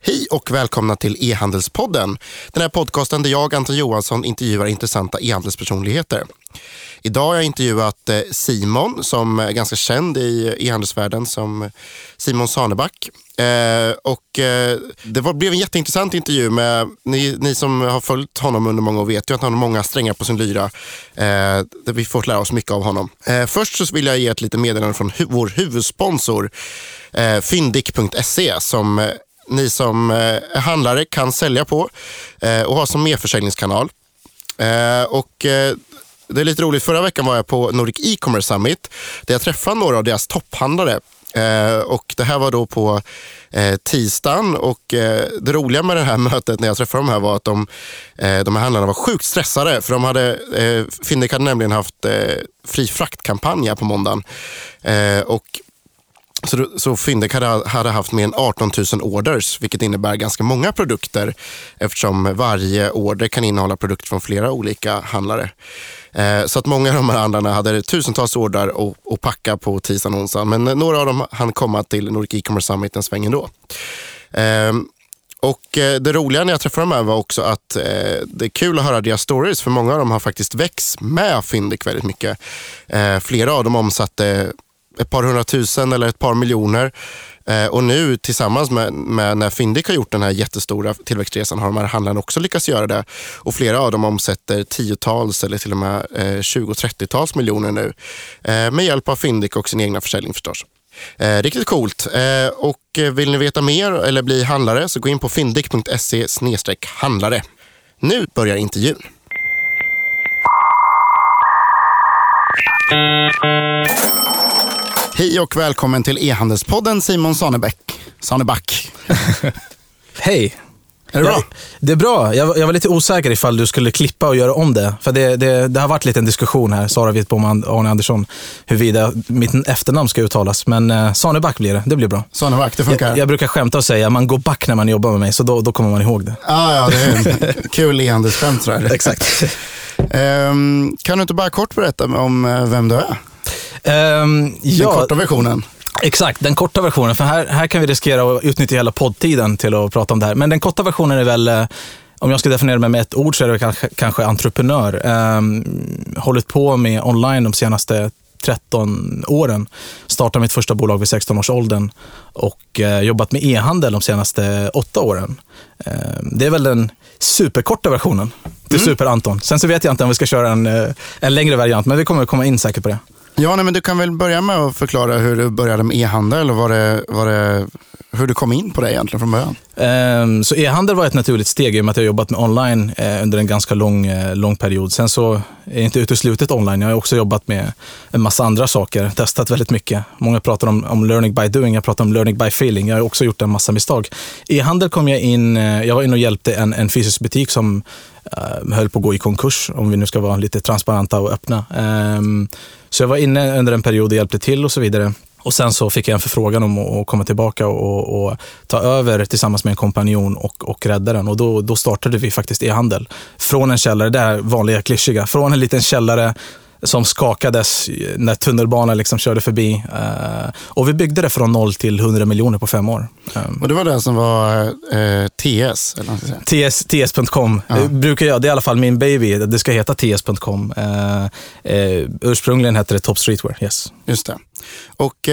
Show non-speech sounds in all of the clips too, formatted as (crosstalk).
Hej och välkomna till E-handelspodden. Den här podcasten där jag, Anton Johansson, intervjuar intressanta e-handelspersonligheter. Idag har jag intervjuat eh, Simon som är ganska känd i e-handelsvärlden som Simon Saneback. Eh, och, eh, det var, blev en jätteintressant intervju med, ni, ni som har följt honom under många år vet ju att han har många strängar på sin lyra. Eh, där vi får lära oss mycket av honom. Eh, först så vill jag ge ett litet meddelande från hu vår huvudsponsor eh, fyndik.se som eh, ni som eh, handlare kan sälja på eh, och ha som merförsäljningskanal. Eh, och, eh, det är lite roligt, förra veckan var jag på Nordic E-commerce Summit där jag träffade några av deras topphandlare. Eh, och det här var då på eh, tisdagen och eh, det roliga med det här (laughs) mötet när jag träffade dem här var att de, eh, de här handlarna var sjukt stressade för de hade, eh, Fyndik hade nämligen haft eh, fri fraktkampanj här på måndagen. Eh, och så, så Fyndik hade, hade haft mer än 18 000 orders, vilket innebär ganska många produkter eftersom varje order kan innehålla produkter från flera olika handlare. Eh, så att många av de här handlarna hade tusentals ordrar att, packa på tisdagen och onsdagen, men några av dem hann komma till Nordic E-commerce Summit en sväng ändå. Ehm, eh, och det roliga när jag träffade dem här var också att eh, det är kul att höra deras stories, för många av dem har faktiskt växt med Fyndik väldigt mycket. Eh, flera av dem omsatte ett par hundratusen eller ett par miljoner. Eh, och nu tillsammans med, med när Fyndik har gjort den här jättestora tillväxtresan har de här handlarna också lyckats göra det. Och flera av dem omsätter tiotals eller till och med eh, 20-30-tals miljoner nu. Eh, med hjälp av Fyndik och sin egna försäljning förstås. Eh, riktigt coolt. Eh, och eh, vill ni veta mer eller bli handlare så gå in på fyndik.se handlare. Nu börjar intervjun. Hej och välkommen till E-handelspodden Simon Sanebäck. Saneback. (laughs) Hej. Är det bra? Jag, det är bra. Jag, jag, var lite osäker ifall du skulle klippa och göra om det. För det, det, det har varit lite en diskussion här, Sara Wittbom och Arne Andersson, huruvida mitt efternamn ska uttalas. Men eh, Saneback blir det. Det blir bra. Saneback, det funkar. Jag, jag brukar skämta och säga man går back när man jobbar med mig, så då, då kommer man ihåg det. Ah, ja, det är (laughs) kul e-handelsskämt tror Exakt. um, kan du inte bara kort berätta om eh, vem du är? Um, ja, Den korta versionen. Exakt, den korta versionen. För här, här kan vi riskera att utnyttja hela poddtiden till att prata om det här. Men den korta versionen är väl, eh, om jag ska definiera mig med ett ord, så är det kanske, kanske entreprenör. Um, hållit på med online de senaste 13 åren. Startade mitt första bolag vid 16 års åldern och eh, jobbat med e-handel de senaste 8 åren. Eh, det är väl den superkorta versionen till mm. Super-Anton. Sen så vet jag inte om vi ska köra en, eh, en längre variant, men vi kommer komma in säkert på det. Ja, nej, men du kan väl börja med att förklara hur du började med e-handel och vad det, vad det, hur du kom in på det egentligen från början. Um, så e-handel var ett naturligt steg i och med att jag jobbat med online uh, under en ganska lång, uh, lång period. Sen så är jag inte uteslutet online. Jag har också jobbat med en massa andra saker, testat väldigt mycket. Många pratar om, om learning by doing, jag pratar om learning by feeling. Jag har också gjort en massa misstag. E-handel kom jag in, uh, jag var inne och hjälpte en, en fysisk butik som höll på att gå i konkurs, om vi nu ska vara lite transparenta och öppna. Um, så jag var inne under en period och hjälpte till och så vidare. Och sen så fick jag en förfrågan om att komma tillbaka och, och ta över tillsammans med en kompanjon och, och rädda den. Och då, då startade vi faktiskt e-handel. Från en källare, det här vanliga klyschiga, från en liten källare som skakades när tunnelbanan liksom körde förbi. Uh, och vi byggde det från noll till 100 miljoner på fem år. Um, och det var det som var uh, TS? Eller TS, TS.com. Ja. Det, brukar jag, det är i alla fall min baby. Det ska heta TS.com. Uh, uh, ursprungligen hette det Top Streetwear. Yes. Just det. Och,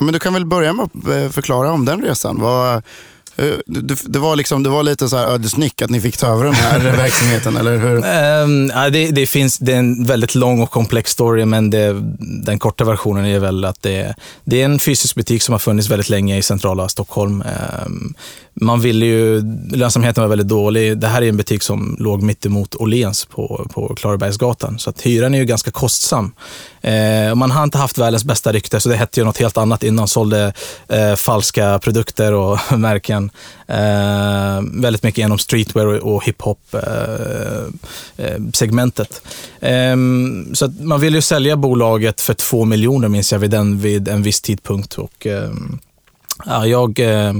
men du kan väl börja med att förklara om den resan. Vad, Eh, det var, liksom, det var lite så här ödesnyck att ni fick ta över den här (laughs) verksamheten, eller hur? Um, det, det, finns, det är en väldigt lång och komplex story, men det, den korta versionen är väl att det, det, är en fysisk butik som har funnits väldigt länge i centrala Stockholm. Um, man ville ju, lönsamheten var väldigt dålig. Det här är en butik som låg mittemot Åhléns på, på Klarabergsgatan, så att hyran är ju ganska kostsam. Eh, man har inte haft världens bästa rykte, så det hette ju något helt annat innan. Sålde eh, falska produkter och (laughs) märken. Eh, väldigt mycket genom streetwear och, och hiphop-segmentet. Eh, eh, ehm, så man ville ju sälja bolaget för två miljoner, minns jag, vid, den, vid en viss tidpunkt. Och, ehm, jag eh,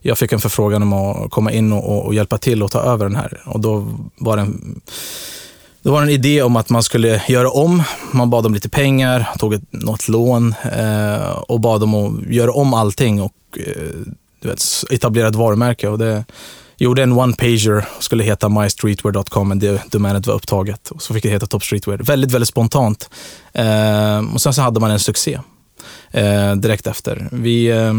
jag fick en förfrågan om att komma in och, och, hjälpa till och ta över den här. Och då var det en, det var en idé om att man skulle göra om. Man bad om lite pengar, tog ett, något lån eh, och bad om att göra om allting. Och, eh, du vet, varumärke. Och det, gjorde en one-pager och skulle heta mystreetwear.com, men det domänet var upptaget. Och så fick det heta Top Streetwear. Väldigt, väldigt spontant. Eh, och sen så hade man en succé eh, direkt efter. Vi... Eh,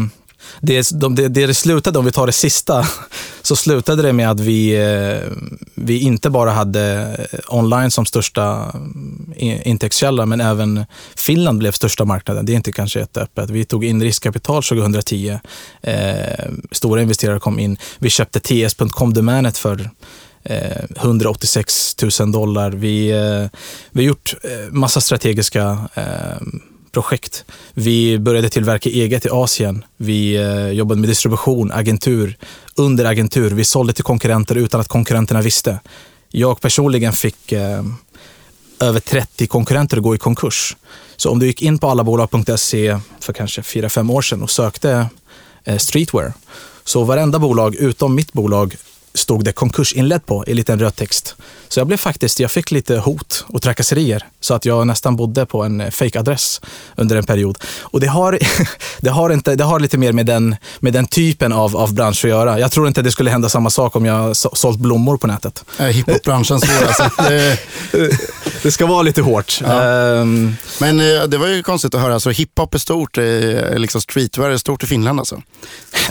det, de, det, det slutade, om vi tar det sista, (laughs) så slutade det med att vi, eh, vi inte bara hade eh, online som största mm, intäktskälla, men även Finland blev största marknaden. Det är inte kanske jätteöppet. Vi tog in riskkapital 2010. Eh, stora investerare kom in. Vi köpte ts.com-domänet för eh, 186 000 dollar. Vi, vi har gjort massa strategiska projekt. Vi började tillverka eget i Asien. Vi eh, jobbade med distribution, agentur, under agentur. Vi sålde till konkurrenter utan att konkurrenterna visste. Jag personligen fick eh, över 30 konkurrenter att gå i konkurs. Så om du gick in på allabolag.se för kanske 4-5 år sedan och sökte eh, streetwear, så varenda bolag utom mitt bolag stod det konkursinledd på i liten röd text. Så jag blev faktiskt, jag fick lite hot och trakasserier så att jag nästan bodde på en fake-adress under en period. Och det har, (laughs) det har, inte, det har lite mer med den, med den typen av, av bransch att göra. Jag tror inte det skulle hända samma sak om jag sålt blommor på nätet. Äh, Hiphop-branschen svår alltså. Det... (laughs) det ska vara lite hårt. Ja. Um... Men eh, det var ju konstigt att höra, alltså, hiphop är stort, liksom streetwear är stort i Finland alltså?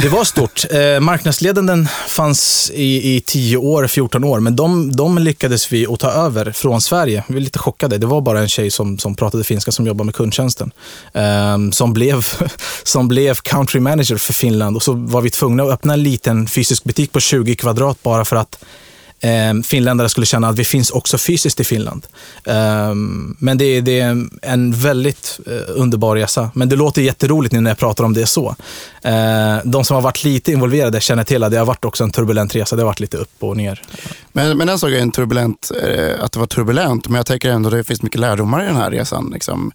Det var stort. Eh, marknadsledanden fanns i, i 10 år, 14 år, men de, de lyckades lyckades vi att ta över från Sverige. Vi var lite chockade. Det var bara en tjej som, som pratade finska som jobbade med kundtjänsten. Um, som, blev, (laughs) som blev country manager för Finland och så var vi tvungna att öppna en liten fysisk butik på 20 kvadrat bara för att Ehm, finländare skulle känna att vi finns också fysiskt i Finland. Eh, men det, det, är en väldigt eh, underbar resa. Men det låter jätteroligt nu när jag pratar om det så. Eh, de som har varit lite involverade känner till att det har varit också en turbulent resa. Det har varit lite upp och ner. Men, men en sak är en turbulent, eh, att det var turbulent, men jag tänker ändå att det finns mycket lärdomar i den här resan. Liksom.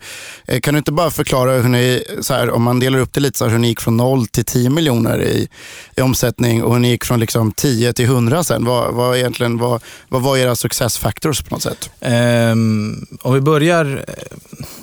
Eh, kan du inte bara förklara hur ni, så här, om man delar upp det lite, så här, hur ni gick från 0 till 10 miljoner i, i omsättning och hur ni gick från liksom 10 till 100 sen. Vad, vad, egentligen, vad, vad var era success factors på något sätt? Um, om vi börjar,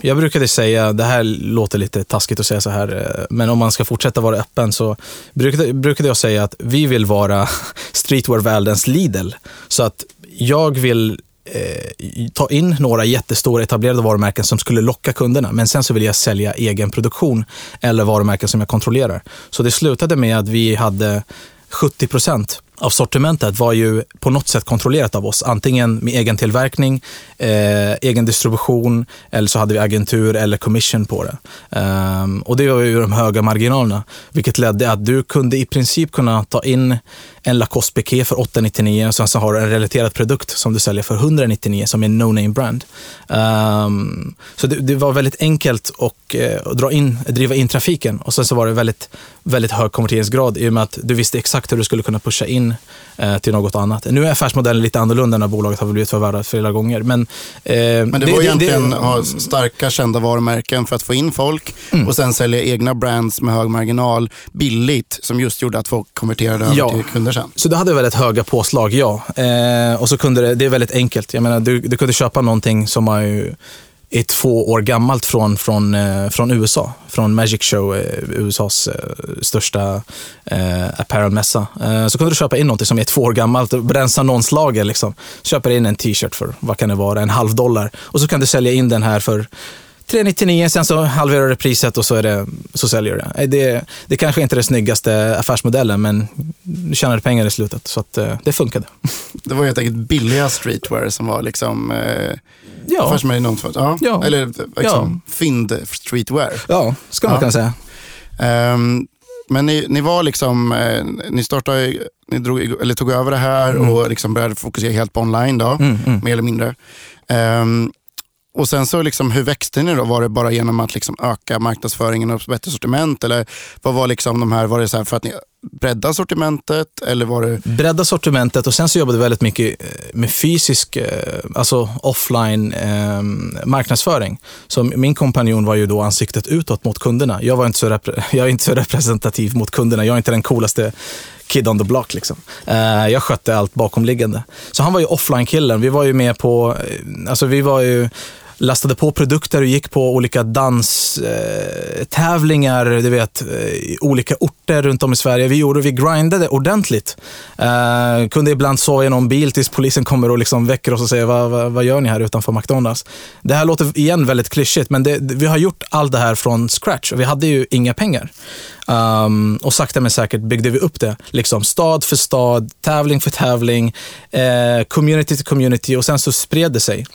jag brukade säga, det här låter lite taskigt att säga så här, eh, men om man ska fortsätta vara öppen så brukade, brukade jag säga att vi vill vara (laughs) streetwear-världens Lidl. Så att jag vill eh, ta in några jättestora etablerade varumärken som skulle locka kunderna. Men sen så vill jag sälja egen produktion eller varumärken som jag kontrollerar. Så det slutade med att vi hade 70 procent av sortimentet var ju på något sätt kontrollerat av oss. Antingen med egen tillverkning, eh, egen distribution eller så hade vi agentur eller commission på det. Um, och det var ju de höga marginalerna, vilket ledde att du kunde i princip kunna ta in en Lacoste piké för 899 och sen så har du en relaterad produkt som du säljer för 199 som är en no-name brand. Um, så det, det, var väldigt enkelt att, uh, att dra in, driva in trafiken och sen så var det väldigt, väldigt hög konverteringsgrad i och med att du visste exakt hur du skulle kunna pusha in uh, till något annat. Nu är affärsmodellen lite annorlunda när bolaget har blivit förvärvat flera gånger. Men, uh, men det, det var egentligen att ha starka kända varumärken för att få in folk mm. och sen sälja egna brands med hög marginal billigt som just gjorde att folk konverterade över ja. till kunder kunder sen. Så du hade väldigt höga påslag, ja. Eh, och så kunde det, det är väldigt enkelt. Jag menar, du, du kunde köpa någonting som är, ju, är två år gammalt från, från, eh, från USA. Från Magic Show, eh, USAs eh, största eh, apparelmässa. Eh, så kunde du köpa in någonting som är två år gammalt och rensa någonslager. Liksom. Köper in en t-shirt för, vad kan det vara, en halv dollar. Och så kan du sälja in den här för 399, sen så halverar du priset och så, är det, så säljer du det. det. Det kanske inte är den snyggaste affärsmodellen, men du tjänade pengar i slutet. Så att, eh, det funkade. (laughs) Det var helt enkelt billiga streetwear som var liksom eh, ja. affärsmodell någon ja. ja. Eller liksom, ja. fynd streetwear. Ja, ska man ja. kunna säga. Um, men ni, ni, var liksom, eh, ni startade, ni drog, eller tog över det här mm. och liksom började fokusera helt på online då, mm, mm. mer eller mindre. Um, och sen så liksom, hur växte ni då? Var det bara genom att liksom öka marknadsföringen och bättre sortiment? Eller vad var liksom de här, var det så här för att ni breddade sortimentet? Eller var det... Bredda sortimentet och sen så jobbade vi väldigt mycket eh, med fysisk, eh, alltså offline eh, marknadsföring. Så min kompanjon var ju då ansiktet utåt mot kunderna. Jag, var inte så (laughs) jag är inte så representativ mot kunderna. Jag är inte den coolaste kid on the block. Liksom. Eh, jag skötte allt bakomliggande. Så han var ju offline-killen. Vi var ju med på, alltså vi var ju lastade på produkter och gick på olika danstävlingar, du vet, eh, i olika orter runt om i Sverige. Vi gjorde, vi grindade ordentligt. Eh, kunde ibland sova i någon bil tills polisen kommer och liksom väcker oss och säger, vad, vad, vad gör ni här utanför McDonalds? Det här låter igen väldigt klyschigt, men det, vi har gjort allt det här från scratch och vi hade ju inga pengar. Um, och sakta men säkert byggde vi upp det. Liksom stad för stad, tävling för tävling, eh, community till community och sen så spred det sig.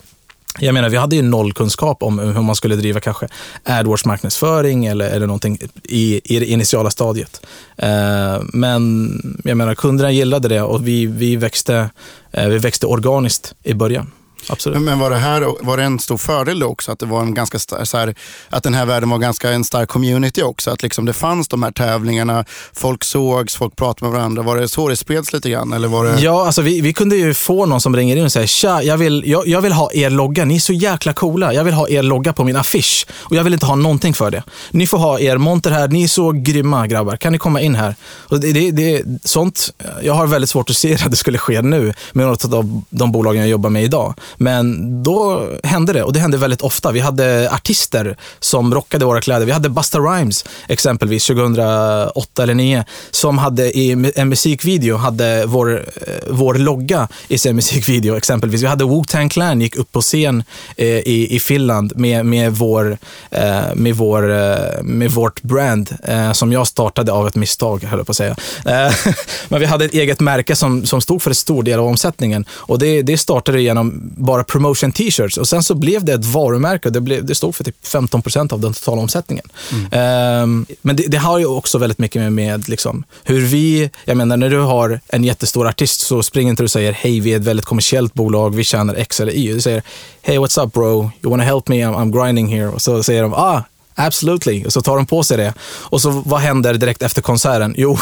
Jag menar, vi hade ju noll kunskap om hur man skulle driva kanske AdWords marknadsföring eller, eller någonting i, i det initiala stadiet. Eh, men jag menar, kunderna gillade det och vi, vi, växte, eh, vi växte organiskt i början. Absolut. Men var det här var det en stor fördel också? Att, det var en ganska så här, att den här världen var ganska en stark community också? Att liksom det fanns de här tävlingarna, folk sågs, folk pratade med varandra. Var det så det spreds lite grann? Eller var det... Ja, alltså vi, vi kunde ju få någon som ringer in och säger tja, jag vill, jag, jag vill ha er logga. Ni är så jäkla coola. Jag vill ha er logga på min affisch och jag vill inte ha någonting för det. Ni får ha er monter här. Ni är så grymma grabbar. Kan ni komma in här? Och det, det, det, sånt, jag har väldigt svårt att se (laughs) att det skulle ske nu med något av de bolagen jag jobbar med idag. Men då hände det och det hände väldigt ofta. Vi hade artister som rockade våra kläder. Vi hade Busta Rhymes exempelvis 2008 eller 2009 som hade i en musikvideo hade vår, eh, vår logga i sin musikvideo exempelvis. Vi hade Wu-Tang Clan gick upp på scen eh, i, i Finland med, med, vår, eh, med, vår, eh, med vårt brand eh, som jag startade av ett misstag, höll jag på att säga. Eh, (laughs) men vi hade ett eget märke som, som stod för en stor del av omsättningen och det, det startade genom bara promotion t-shirts och sen så blev det ett varumärke det, blev, det stod för typ 15 procent av den totala omsättningen. Mm. Um, men det, det, har ju också väldigt mycket med, med liksom, hur vi, jag menar när du har en jättestor artist så springer inte du och säger hej vi är ett väldigt kommersiellt bolag, vi tjänar X eller Y. Du säger hej what's up bro, you wanna help me, I'm, I'm grinding here. Och så säger de ah Absolutely. Och så tar de på sig det. Och så vad händer direkt efter konserten? Jo,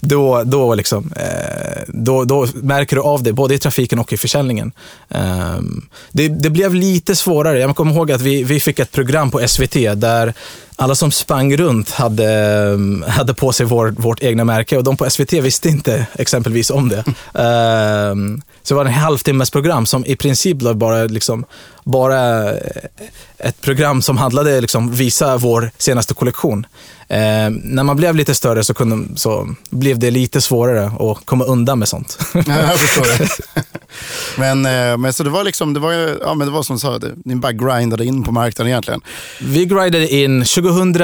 då, då, liksom, eh, då, då märker du av det både i trafiken och i försäljningen. Eh, det, det, blev lite svårare. Jag kommer ihåg att vi, vi fick ett program på SVT där alla som sprang runt hade, hade på sig vår, vårt egna märke och de på SVT visste inte exempelvis om det. (laughs) Eh, så det var en halvtimmes program som i princip blev bara, liksom, bara ett program som handlade liksom visa vår senaste kollektion. Eh, när man blev lite större så, kunde, så blev det lite svårare att komma undan med sånt. Ja, jag förstår det. (laughs) men, eh, men så det var liksom, det var, ja, men det var som du sa, ni bara grindade in på marknaden egentligen. Vi grindade in 2000,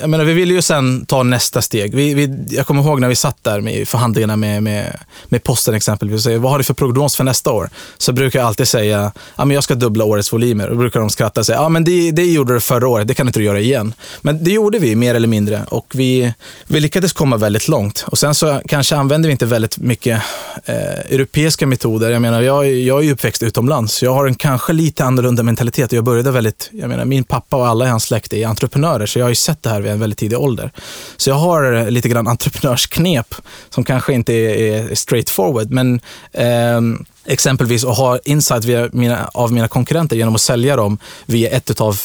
jag menar vi ville ju sen ta nästa steg. Vi, vi, jag kommer ihåg när vi satt där med förhandlingarna med, med, med posten exempelvis och vad har du för prognos för nästa år? Så brukar jag alltid säga, ja, men jag ska dubbla årets volymer. Då brukar de skratta och säga, ja men det, det gjorde du förra året, det kan inte du göra igen. Men det gjorde vi mer eller mindre. Och vi, vi lyckades komma väldigt långt. Och Sen så kanske använder vi inte väldigt mycket eh, europeiska metoder. Jag menar, jag, jag är ju uppväxt utomlands. Jag har en kanske lite annorlunda mentalitet. Jag började väldigt, jag menar, min pappa och alla i hans släkt är entreprenörer, så jag har ju sett det här vid en väldigt tidig ålder. Så jag har lite grann entreprenörsknep som kanske inte är, är straight forward, men eh, exempelvis att ha insight via mina, av mina konkurrenter genom att sälja dem via ett av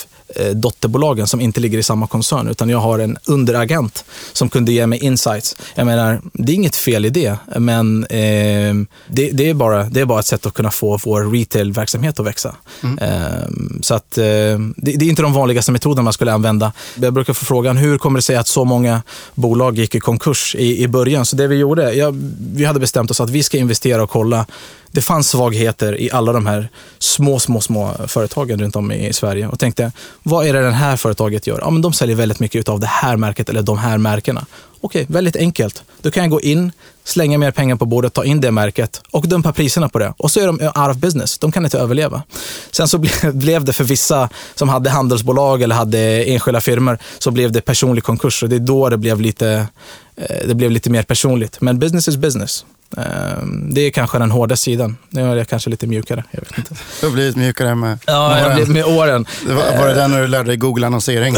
dotterbolagen som inte ligger i samma koncern, utan jag har en underagent som kunde ge mig insights. Jag menar, det är inget fel i det, men eh, det, det, är bara, det är bara ett sätt att kunna få vår retailverksamhet att växa. Mm. Eh, så att, eh, det, det, är inte de vanligaste metoderna man skulle använda. Jag brukar få frågan, hur kommer det sig att så många bolag gick i konkurs i, i början? Så det vi gjorde, ja, vi hade bestämt oss att vi ska investera och kolla det fanns svagheter i alla de här små, små, små företagen runt om i Sverige och tänkte, vad är det det här företaget gör? Ja, men de säljer väldigt mycket av det här märket eller de här märkena. Okej, väldigt enkelt. Då kan jag gå in, slänga mer pengar på bordet, ta in det märket och dumpa priserna på det. Och så är de out of business. De kan inte överleva. Sen så (laughs) blev det för vissa som hade handelsbolag eller hade enskilda firmor, så blev det personlig konkurs. Och det är då det blev lite, eh, det blev lite mer personligt. Men business is business. Ehm, det är kanske den hårda sidan. Nu är jag kanske lite mjukare. Jag vet inte. Du har blivit mjukare med, ja, med jag blivit med åren. Var, var det där när du lärde dig Google-annonsering?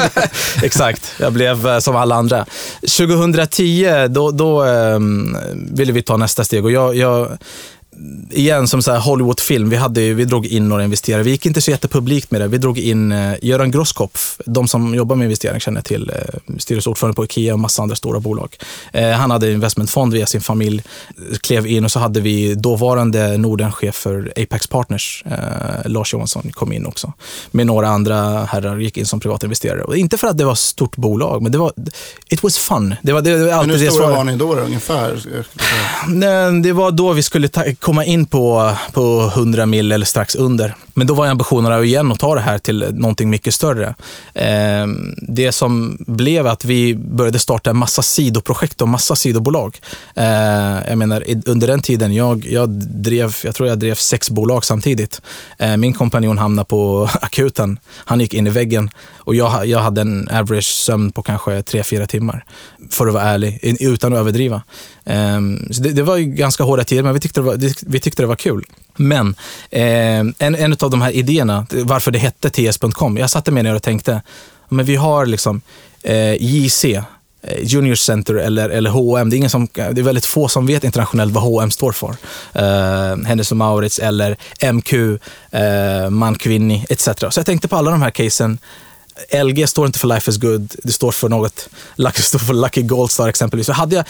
(laughs) Exakt, jag blev eh, som alla andra. 2010, då, då um, ville vi ta nästa steg och jag, jag igen, som så här Hollywoodfilm, vi, hade, vi drog in några investerare. Vi gick inte så jättepublikt med det. Vi drog in eh, Göran Grosskopf, de som jobbar med investering känner till, eh, styrelseordförande på Ikea och massa andra stora bolag. Eh, han hade investmentfond via sin familj, klev in och så hade vi dåvarande Nordenchef för Apex Partners, eh, Lars Johansson, kom in också. Med några andra herrar gick in som privatinvesterare. Och inte för att det var ett stort bolag, men det var, it was fun. Det var, det var alltid Men hur stora var ni då, då ungefär? Nej, Det var då vi skulle ta, komma in på, på 100 mil eller strax under. Men då var ambitionerna igen att ta det här till någonting mycket större. Eh, det som blev att vi började starta en massa sidoprojekt och massa sidobolag. Eh, jag menar, under den tiden, jag, jag drev, jag tror jag drev sex bolag samtidigt. Eh, min kompanjon hamnade på (laughs) akuten. Han gick in i väggen och jag, jag hade en average sömn på kanske 3-4 timmar. För att vara ärlig, utan att överdriva. Ehm, så det, det var ju ganska hårda tider, men vi tyckte det var, det- vi tyckte det var kul. Men eh, en, en av de här idéerna, varför det hette TS.com, jag satte mig ner och tänkte, men vi har liksom eh, JC, eh, Junior Center eller, eller H&M. Det är, ingen som, det är väldigt få som vet internationellt vad H&M står för. Uh, Hennes och Maurits eller MQ, uh, eh, Man Kvinni etc. Så jag tänkte på alla de här casen. LG står inte för Life is good, det står för något, Lucky (laughs) står för Lucky Goldstar exempelvis. Så hade jag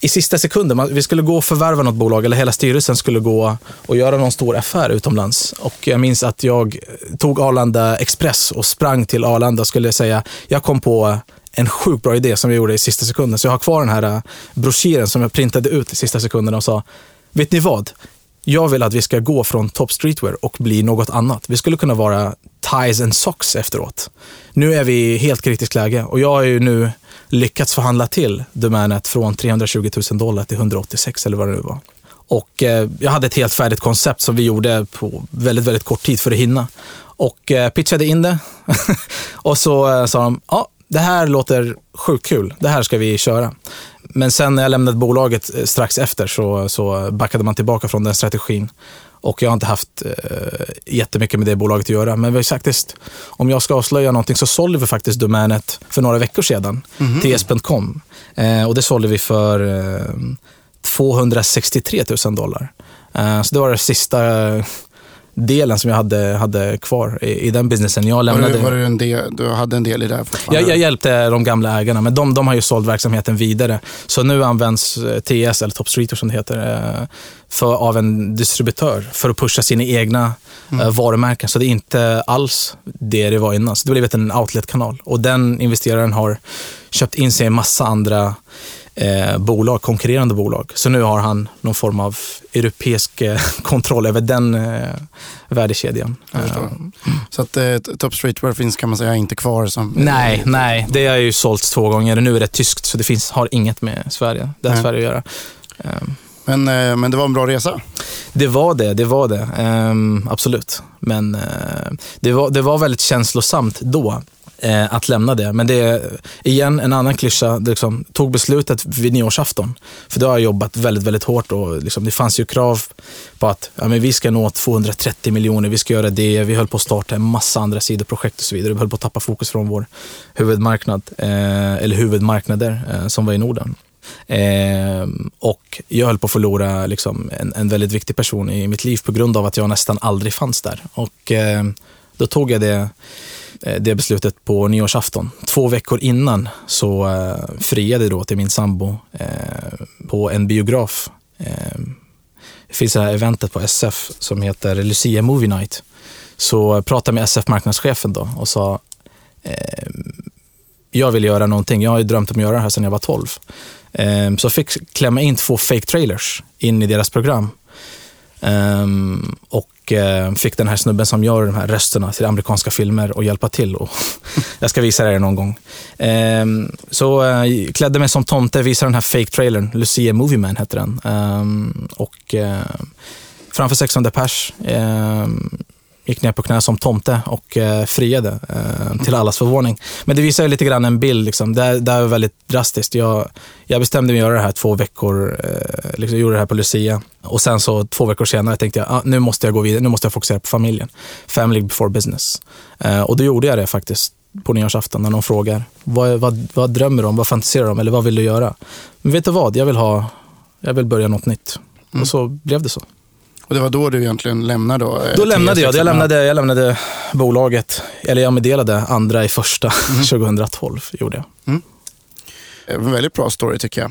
i sista sekunden, man- vi skulle gå och förvärva något bolag, eller hela styrelsen skulle gå och göra någon stor affär utomlands. Och jag minns att jag tog Arlanda Express och sprang till Arlanda och skulle säga, jag kom på en sjukt bra idé som jag gjorde i sista sekunden. Så jag har kvar den här äh, broschyren som jag printade ut i sista sekunden och sa, vet ni vad? Jag vill att vi ska gå från Top Streetwear och bli något annat. Vi skulle kunna vara Ties and Socks efteråt. Nu är vi i helt kritiskt läge och jag har ju nu lyckats förhandla till domänet från 320 000 dollar till 186 eller vad det nu var. Och eh, jag hade ett helt färdigt koncept som vi gjorde på väldigt, väldigt kort tid för att hinna. Och eh, pitchade in det. (laughs) och så eh, sa de, ja, det här låter sjukt kul. Det här ska vi köra. Men sen när jag lämnade bolaget eh, strax efter så, så backade man tillbaka från den strategin. Och jag har inte haft eh, jättemycket med det bolaget att göra. Men vi faktiskt, om jag ska avslöja någonting så sålde vi faktiskt domänet för några veckor sedan till espen.com. Eh, och det sålde vi för eh, 263 000 dollar. Eh, så det var den sista delen som jag hade, hade kvar i, i den businessen. Jag Var lämnade... du, var du, en del, du hade en del i det här? Jag, jag hjälpte de gamla ägarna, men de, de har ju sålt verksamheten vidare. Så nu används eh, TS, eller Top Streeter som det heter, eh, för, av en distributör för att pusha sina egna mm. varumärken. Så det är inte alls det det var innan. Så det har blivit en outlet-kanal. Och den investeraren har köpt in sig i en massa andra eh, bolag, konkurrerande bolag. Så nu har han någon form av europeisk eh, (laughs) kontroll över den eh, värdekedjan. Eh, Så att eh, Top Streetwear finns kan man säga inte kvar som... Nej, nej. Det har ju sålts två gånger. Nu är det tyskt, så det finns, har inget med Sverige, det har Nej. Sverige att göra. Ehm, Men, eh, men det var en bra resa. Det var det, det var det. Ehm, absolut. Men eh, det, var, det var väldigt känslosamt då eh, att lämna det. Men det är igen en annan klyscha. Det liksom, tog beslutet vid nyårsafton. För då har jag jobbat väldigt, väldigt hårt och liksom, det fanns ju krav på att ja, men vi ska nå 230 miljoner, vi ska göra det. Vi höll på att starta en massa andra sidoprojekt och så vidare. Vi höll på att tappa fokus från vår huvudmarknad, eh, eller huvudmarknader eh, som var i Norden. Eh, och jag höll på att förlora liksom, en, en väldigt viktig person i mitt liv på grund av att jag nästan aldrig fanns där. Och eh, då tog jag det, Eh, det beslutet på nyårsafton. Två veckor innan så eh, friade jag då till min sambo eh, på en biograf. Det finns det här eventet på SF som heter Lucia Movie Night. Så pratade med SF-marknadschefen då och sa jag vill göra någonting. Jag har ju drömt om att göra det här sedan jag var 12. Så jag fick klämma in två fake trailers in i deras program. Och eh, fick den här snubben som gör de här rösterna till amerikanska filmer att hjälpa till. Och (laughs) jag ska visa det någon gång. Ehm, så eh, klädde mig som tomte, visade den här fake trailern. Lucia Movie Man hette den. Ehm, och eh, framför 600 pers. Ehm, gick ner på knä som tomte och eh, friade eh, till allas förvåning. Men det visar ju lite grann en bild. Liksom. Det, det här var väldigt drastiskt. Jag, jag bestämde mig att göra det här två veckor. Eh, liksom, jag gjorde det här på Lucia. Och sen så två veckor senare tänkte jag, ah, nu måste jag gå vidare. Nu måste jag fokusera på familjen. Family before business. Eh, och då gjorde jag det faktiskt på nyårsafton när någon frågar, vad, vad, vad drömmer du om? Vad fantiserar du om? Eller vad vill du göra? Men vet du vad? Jag vill, ha, jag vill börja något nytt. Mm. Och så blev det så. Och det var då du egentligen lämnade då? Då lämnade jag. Jag lämnade, jag lämnade bolaget, eller jag meddelade andra i första mm. (laughs) 2012. gjorde jag. Mm. En väldigt bra story tycker jag.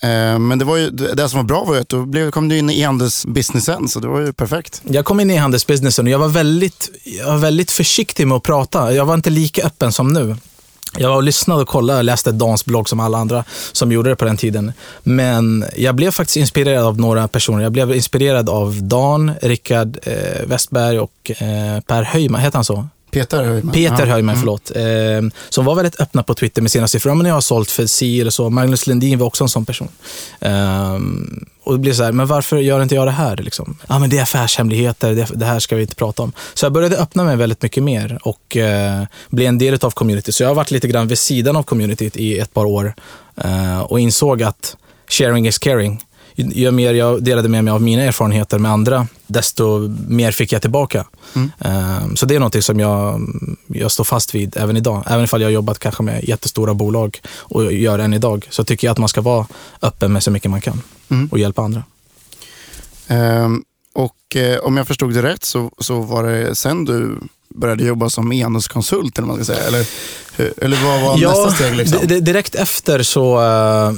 Eh, men det, var ju, det som var bra var ju att då kom du in i e-handelsbusinessen, så det var ju perfekt. Jag kom in i e-handelsbusinessen och jag var, väldigt, jag var väldigt försiktig med att prata. Jag var inte lika öppen som nu. Jag var och lyssnade och kollade och läste Dans blogg som alla andra som gjorde det på den tiden. Men jag blev faktiskt inspirerad av några personer. Jag blev inspirerad av Dan, Rickard eh, Westberg och eh, Per Höjman, heter han så? Peter Höjman. Peter Höjman, mm. förlåt. Eh, som var väldigt öppna på Twitter med sina siffror. Men jag har sålt för si eller så. Magnus Lundin var också en sån person. Eh, och det blir så här, men varför gör inte jag det här? Liksom? Ja, men det är affärshemligheter, det, det, här ska vi inte prata om. Så jag började öppna mig väldigt mycket mer och eh, bli en del av community. Så jag har varit lite grann vid sidan av communityt i ett par år eh, och insåg att sharing is caring ju mer jag delade med mig av mina erfarenheter med andra, desto mer fick jag tillbaka. Mm. Ehm, så det är något som jag, jag står fast vid även idag. Även ifall jag har jobbat kanske med jättestora bolag och gör än idag, så tycker jag att man ska vara öppen med så mycket man kan mm. och hjälpa andra. Um, och eh, om jag förstod det rätt så, så var det sen du började jobba som e-handelskonsult eller vad man ska säga? Eller, eller vad var ja, nästa steg? Liksom? Direkt efter så uh,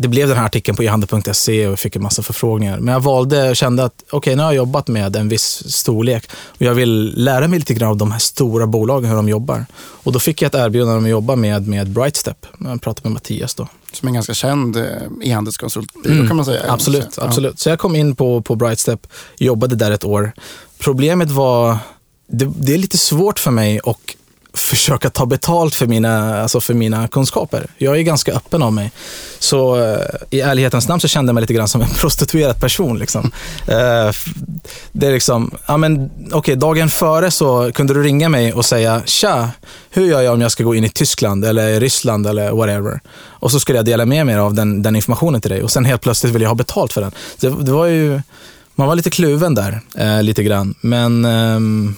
det blev den här artikeln på ehandel.se och jag fick en massa förfrågningar. Men jag valde och kände att okej, okay, nu har jag jobbat med en viss storlek och jag vill lära mig lite grann av de här stora bolagen, hur de jobbar. Och då fick jag ett erbjudande om att jobba med, med Brightstep. Jag pratade med Mattias då. Som en ganska känd eh, e-handelskonsultbyrå mm, kan man säga. Absolut, absolut. Så jag kom in på, på Brightstep, jobbade där ett år. Problemet var, det, det är lite svårt för mig och försöka ta betalt för mina, alltså för mina kunskaper. Jag är ganska öppen av mig. Så uh, i ärlighetens namn så kände jag mig lite grann som en (laughs) prostituerad person. Liksom. (laughs) Uh, det är liksom, ja men okej, dagen före så kunde du ringa mig och säga, tja, hur gör jag om jag ska gå in i Tyskland eller Ryssland eller whatever? Och så skulle jag dela med mig av den, den informationen till dig och sen helt plötsligt vill jag ha betalt för den. Det, det var ju, man var lite kluven där, uh, lite grann. Men um,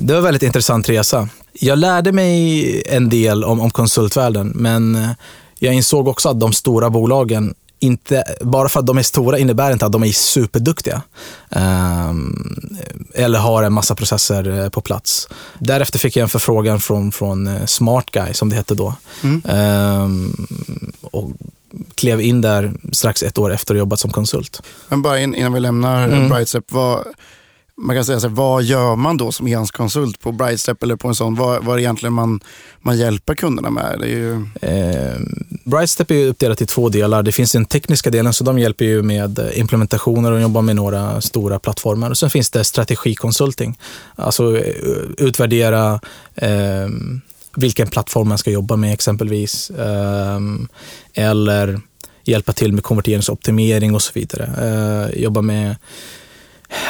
det var en väldigt intressant resa jag lärde mig en del om, om konsultvärlden, men eh, jag insåg också att de stora bolagen inte, bara för att de är stora innebär inte att de är superduktiga. Um, eller har en massa processer eh, på plats. Därefter fick jag en förfrågan från, från eh, Smart Guy, som det hette då. Mm. Um, och klev in där strax ett år efter att ha jobbat som konsult. Men bara innan vi lämnar mm. Brightstep, vad, man kan säga så här, vad gör man då som e-handelskonsult på Brightstep eller på en sån? Vad, vad är det egentligen man, man hjälper kunderna med? Det är ju... eh, Brightstep är uppdelat i två delar. Det finns den tekniska delen, så de hjälper ju med eh, implementationer och jobbar med några stora plattformar. Och sen finns det strategikonsulting, alltså eh, utvärdera eh, vilken plattform man ska jobba med exempelvis. Eh, eller hjälpa till med konverteringsoptimering och så vidare. Eh, jobba med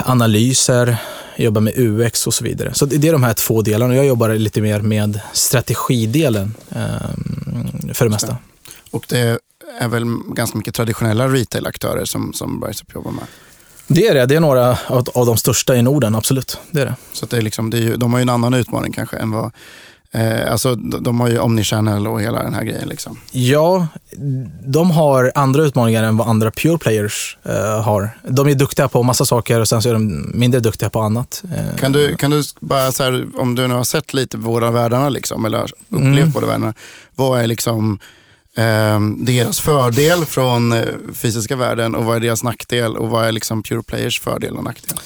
analyser, jobbar med UX och så vidare. Så det är de här två delarna. Jag jobbar lite mer med strategidelen ehm, för det mesta. Och det är väl ganska mycket traditionella retail-aktörer som, som Bicep jobbar med? Det är det. Det är några av, av de största i Norden, absolut. Det är det. Så det är liksom, det är ju, de har ju en annan utmaning kanske än vad Eh, alltså, de har ju Omnichannel och hela den här grejen. Liksom. Ja, de har andra utmaningar än vad andra pure players eh, har. De är duktiga på massa saker och sen så är de mindre duktiga på annat. Eh. Kan, du, kan du bara, så här, om du nu har sett lite båda världarna, liksom, eller upplevt mm. båda världarna, vad är liksom eh, deras fördel från eh, fysiska världen och vad är deras nackdel och vad är liksom pure players fördel och nackdel?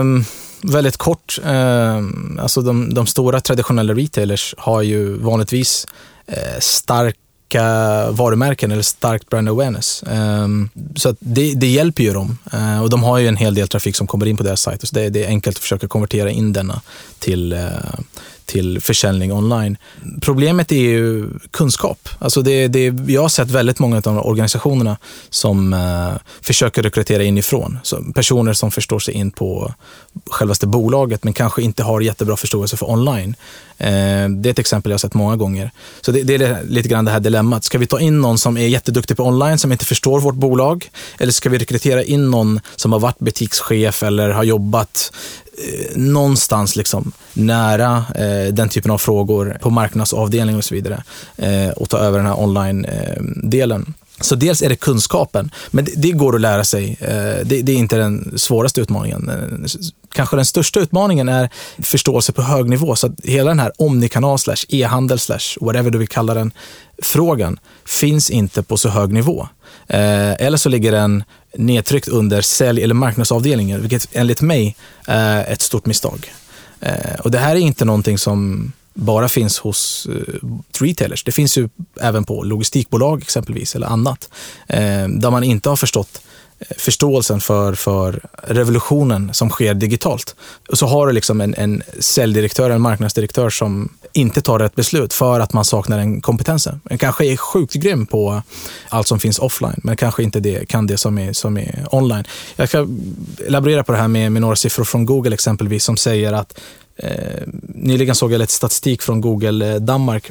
Um väldigt kort. Eh, alltså de, de, stora traditionella retailers har ju vanligtvis eh, starka varumärken eller starkt brand awareness. Eh, så det, det, hjälper ju dem. Eh, och de har ju en hel del trafik som kommer in på deras sajter, Så det, det, är enkelt att försöka konvertera in denna till eh, till försäljning online. Problemet är ju kunskap. Alltså det, det, jag har sett väldigt många av de organisationerna som eh, försöker rekrytera inifrån. Så personer som förstår sig in på självaste bolaget men kanske inte har jättebra förståelse för online. Eh, det är ett exempel jag har sett många gånger. Så det, det, är lite grann det här dilemmat. Ska vi ta in någon som är jätteduktig på online som inte förstår vårt bolag? Eller ska vi rekrytera in någon som har varit butikschef eller har jobbat Eh, någonstans liksom nära eh, den typen av frågor på marknadsavdelning och så vidare eh, och ta över den här online-delen. Eh, så dels är det kunskapen, men det, det går att lära sig. Eh, det, det, är inte den svåraste utmaningen. Eh, kanske den största utmaningen är förståelse på hög nivå. Så att hela den här omnikanal slash e-handel slash whatever du vill kalla den frågan finns inte på så hög nivå. Eh, eller så ligger den nedtryckt under sälj eller marknadsavdelningen, vilket enligt mig är ett stort misstag. Eh, och det här är inte någonting som bara finns hos eh, retailers. Det finns ju även på logistikbolag exempelvis eller annat. Eh, där man inte har förstått förståelsen för, för revolutionen som sker digitalt. Och så har du liksom en, en säljdirektör, en marknadsdirektör som inte tar rätt beslut för att man saknar den kompetensen. Man kanske är sjukt grym på allt som finns offline, men kanske inte det, kan det som är, som är online. Jag ska elaborera på det här med, med några siffror från Google exempelvis som säger att Eh, nyligen såg jag lite statistik från Google eh, Danmark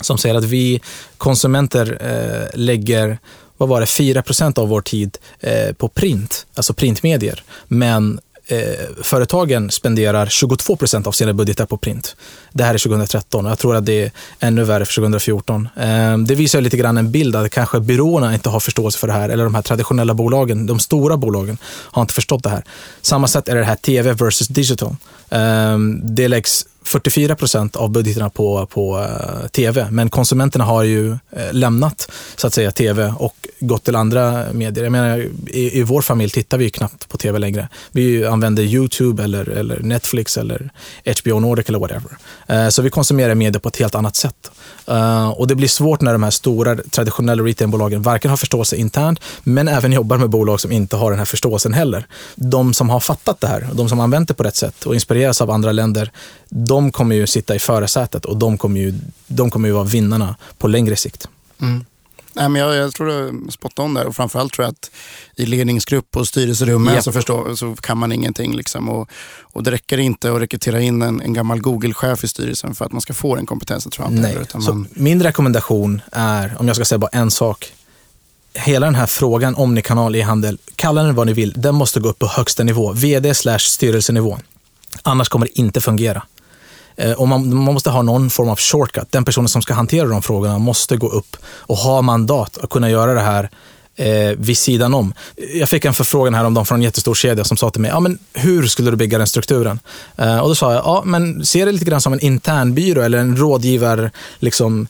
som säger att vi konsumenter eh, lägger vad var det, 4% av vår tid eh, på print, alltså printmedier. Men eh, företagen spenderar 22 procent av sina budgetar på print. Det här är 2013 och jag tror att det är ännu värre för 2014. Eh, det visar lite grann en bild att kanske byråerna inte har förståelse för det här eller de här traditionella bolagen, de stora bolagen, har inte förstått det här. Samma sätt är det här TV versus digital. Eh, det läggs 44 procent av budgeterna på, på eh, tv, men konsumenterna har ju eh, lämnat så att säga tv och gått till andra medier. Jag menar, i, i vår familj tittar vi knappt på tv längre. Vi använder YouTube eller, eller Netflix eller HBO Nordic eller whatever. Eh, så vi konsumerar medier på ett helt annat sätt. Eh, och det blir svårt när de här stora traditionella retailbolagen varken har förståelse internt, men även jobbar med bolag som inte har den här förståelsen heller. De som har fattat det här, de som använt det på rätt sätt och inspireras av andra länder, de kommer ju sitta i förarsätet och de kommer ju, de kommer ju vara vinnarna på längre sikt. Mm. Nej, men jag, jag tror du spot on där och framförallt tror jag att i ledningsgrupp och styrelserummen yep. så, förstår, så kan man ingenting. Liksom. Och, och det räcker inte att rekrytera in en, en gammal Google-chef i styrelsen för att man ska få den kompetensen. Tror jag Nej. så man... Min rekommendation är, om jag ska säga bara en sak, hela den här frågan om ni kanal e-handel, kalla den vad ni vill, den måste gå upp på högsta nivå, vd slash styrelsenivå. Annars kommer det inte fungera. Eh, och man, man, måste ha någon form av shortcut. Den personen som ska hantera de frågorna måste gå upp och ha mandat att kunna göra det här eh, vid sidan om. Jag fick en förfrågan häromdagen från en jättestor kedja som sa till mig, ja, men hur skulle du bygga den strukturen? Eh, och då sa jag, ja, men se det lite grann som en internbyrå eller en rådgivar, liksom,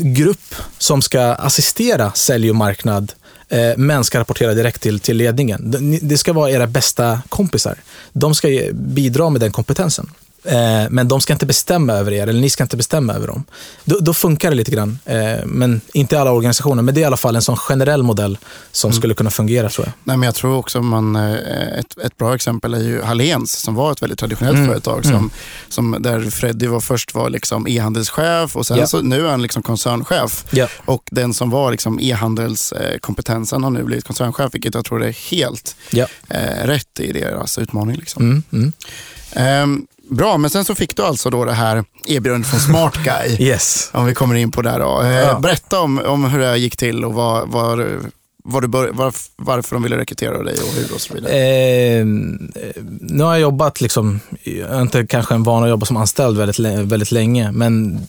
grupp som ska assistera sälj och marknad eh, men ska rapportera direkt till, till ledningen. Det ska vara era bästa kompisar. De ska bidra med den kompetensen. Eh, men de ska inte bestämma över er, eller ni ska inte bestämma över dem. Då, då funkar det lite grann. Eh, men inte i alla organisationer, men det är i alla fall en sån generell modell som mm. skulle kunna fungera tror jag. Nej, men jag tror också man, eh, ett, ett bra exempel är ju Hallens som var ett väldigt traditionellt mm. företag. Som, mm. som, där Freddy var först var liksom e-handelschef och sen yeah. så, nu är han liksom koncernchef. Yeah. Och den som var liksom e-handelskompetensen har nu blivit koncernchef, vilket jag tror är helt yeah. rätt i deras utmaning. Liksom. Mm. Um, Bra, men sen så fick du alltså då det här erbjudandet från Smart Guy. (laughs) yes. Om vi kommer in på det då. Eh, ja. Berätta om, om hur det gick till och vad, vad, vad du bör, var, varför de ville rekrytera dig och hur och så vidare. Eh, nu har jag jobbat, liksom, jag är inte kanske en van att jobba som anställd väldigt, väldigt länge, men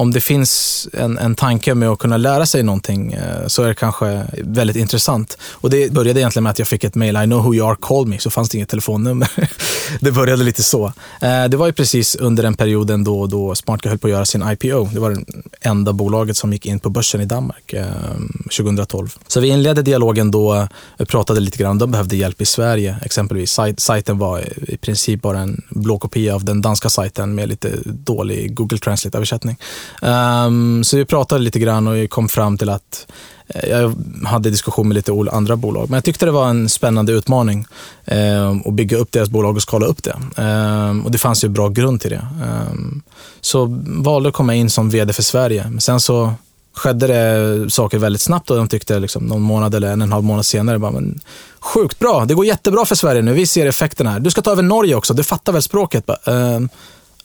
om det finns en, en tanke med att kunna lära sig någonting eh, så är det kanske väldigt intressant. Och Det började egentligen med att jag fick ett mail, I know who you are, call me, så fanns det inget telefonnummer. (laughs) det började lite så. Eh, det var ju precis under den perioden då, då Smartka höll på att göra sin IPO. Det var det enda bolaget som gick in på börsen i Danmark eh, 2012. Så vi inledde dialogen då, pratade lite grann, de behövde hjälp i Sverige exempelvis. Sajten var i princip bara en blå kopia av den danska sajten med lite dålig Google Translate-översättning. Um, så vi pratade lite grann och kom fram till att eh, jag hade diskussion med lite andra bolag, men jag tyckte det var en spännande utmaning eh, att bygga upp deras bolag och skala upp det. Eh, och det fanns ju bra grund till det. Eh, så valde att komma in som vd för Sverige. Men sen så skedde det saker väldigt snabbt och de tyckte liksom någon månad eller en och en halv månad senare, bara, men, sjukt bra, det går jättebra för Sverige nu, vi ser effekterna här. Du ska ta över Norge också, du fattar väl språket? Bara, ehm,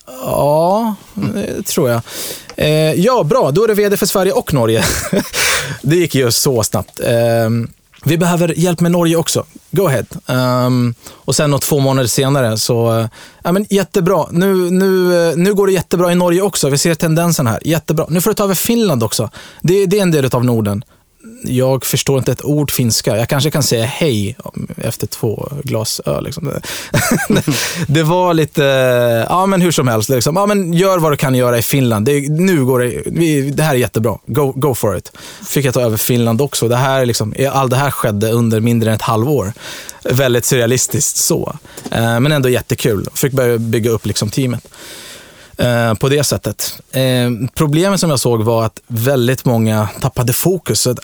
Ja, det tror jag. Eh, ja, bra. Då är det vd för Sverige och Norge. (laughs) det gick ju så snabbt. Eh, vi behöver hjälp med Norge också. Go ahead. Um, och sen två månader senare så, eh, ja men jättebra. Nu, nu, eh, nu går det jättebra i Norge också. Vi ser tendensen här. Jättebra. Nu får du ta över Finland också. Det, det är en del av Norden jag förstår inte ett ord finska. Jag kanske kan säga hej efter två glas öl. Liksom. (laughs) det var lite, ja men hur som helst. Liksom. Ja, men gör vad du kan göra i Finland. Det, nu går det, vi, det här är jättebra. Go, go for it. Fick jag ta över Finland också. Det här, liksom, all det här skedde under mindre än ett halvår. Väldigt surrealistiskt så. Eh, men ändå jättekul. Fick börja bygga upp liksom, teamet. Eh, på det sättet. Eh, problemet som jag såg var att väldigt många tappade fokus. Eh,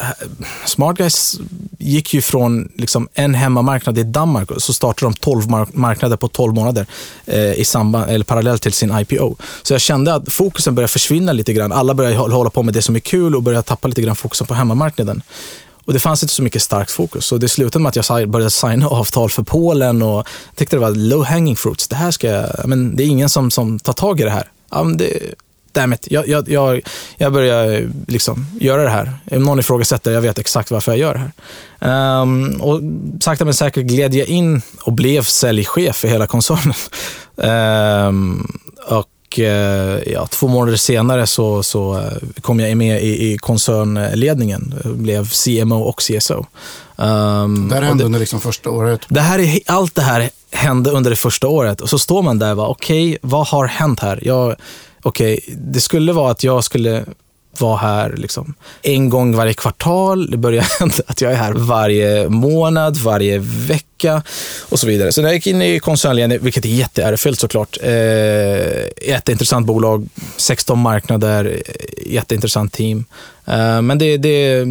smart Guys gick ju från liksom en hemmamarknad i Danmark och så startade de 12 marknader på 12 månader eh, i samband, eller parallellt till sin IPO. Så jag kände att fokusen började försvinna lite grann. Alla började hålla på med det som är kul och började tappa lite grann fokusen på hemmamarknaden. Och det fanns inte så mycket starkt fokus. Så det slutade med att jag började signa (laughs) avtal för Polen och tyckte det var low hanging fruits. Det här ska jag, men det är ingen som, som tar tag i det här. Ja, men det, damn it. Jag, jag, jag, jag börjar liksom göra det här. Om någon ifrågasätter, jag vet exakt varför jag gör det här. Um, och sakta men säkert gled jag in och blev säljchef för hela koncernen. Um, (laughs) och och eh, ja, två månader senare så, så eh, kom jag med i, i koncernledningen, blev CMO och CSO. Um, ehm, det här hände det, under liksom första året? Det här är, allt det här hände under det första året och så står man där och okej, okay, vad har hänt här? Jag, okay, det skulle vara att jag skulle vara här liksom en gång varje kvartal. Det börjar (laughs) hända att jag är här varje månad, varje vecka och så vidare. Så när jag gick in i koncernledningen, vilket är jätteärofyllt såklart, eh, jätteintressant bolag, 16 marknader, eh, jätteintressant team. Eh, men det, det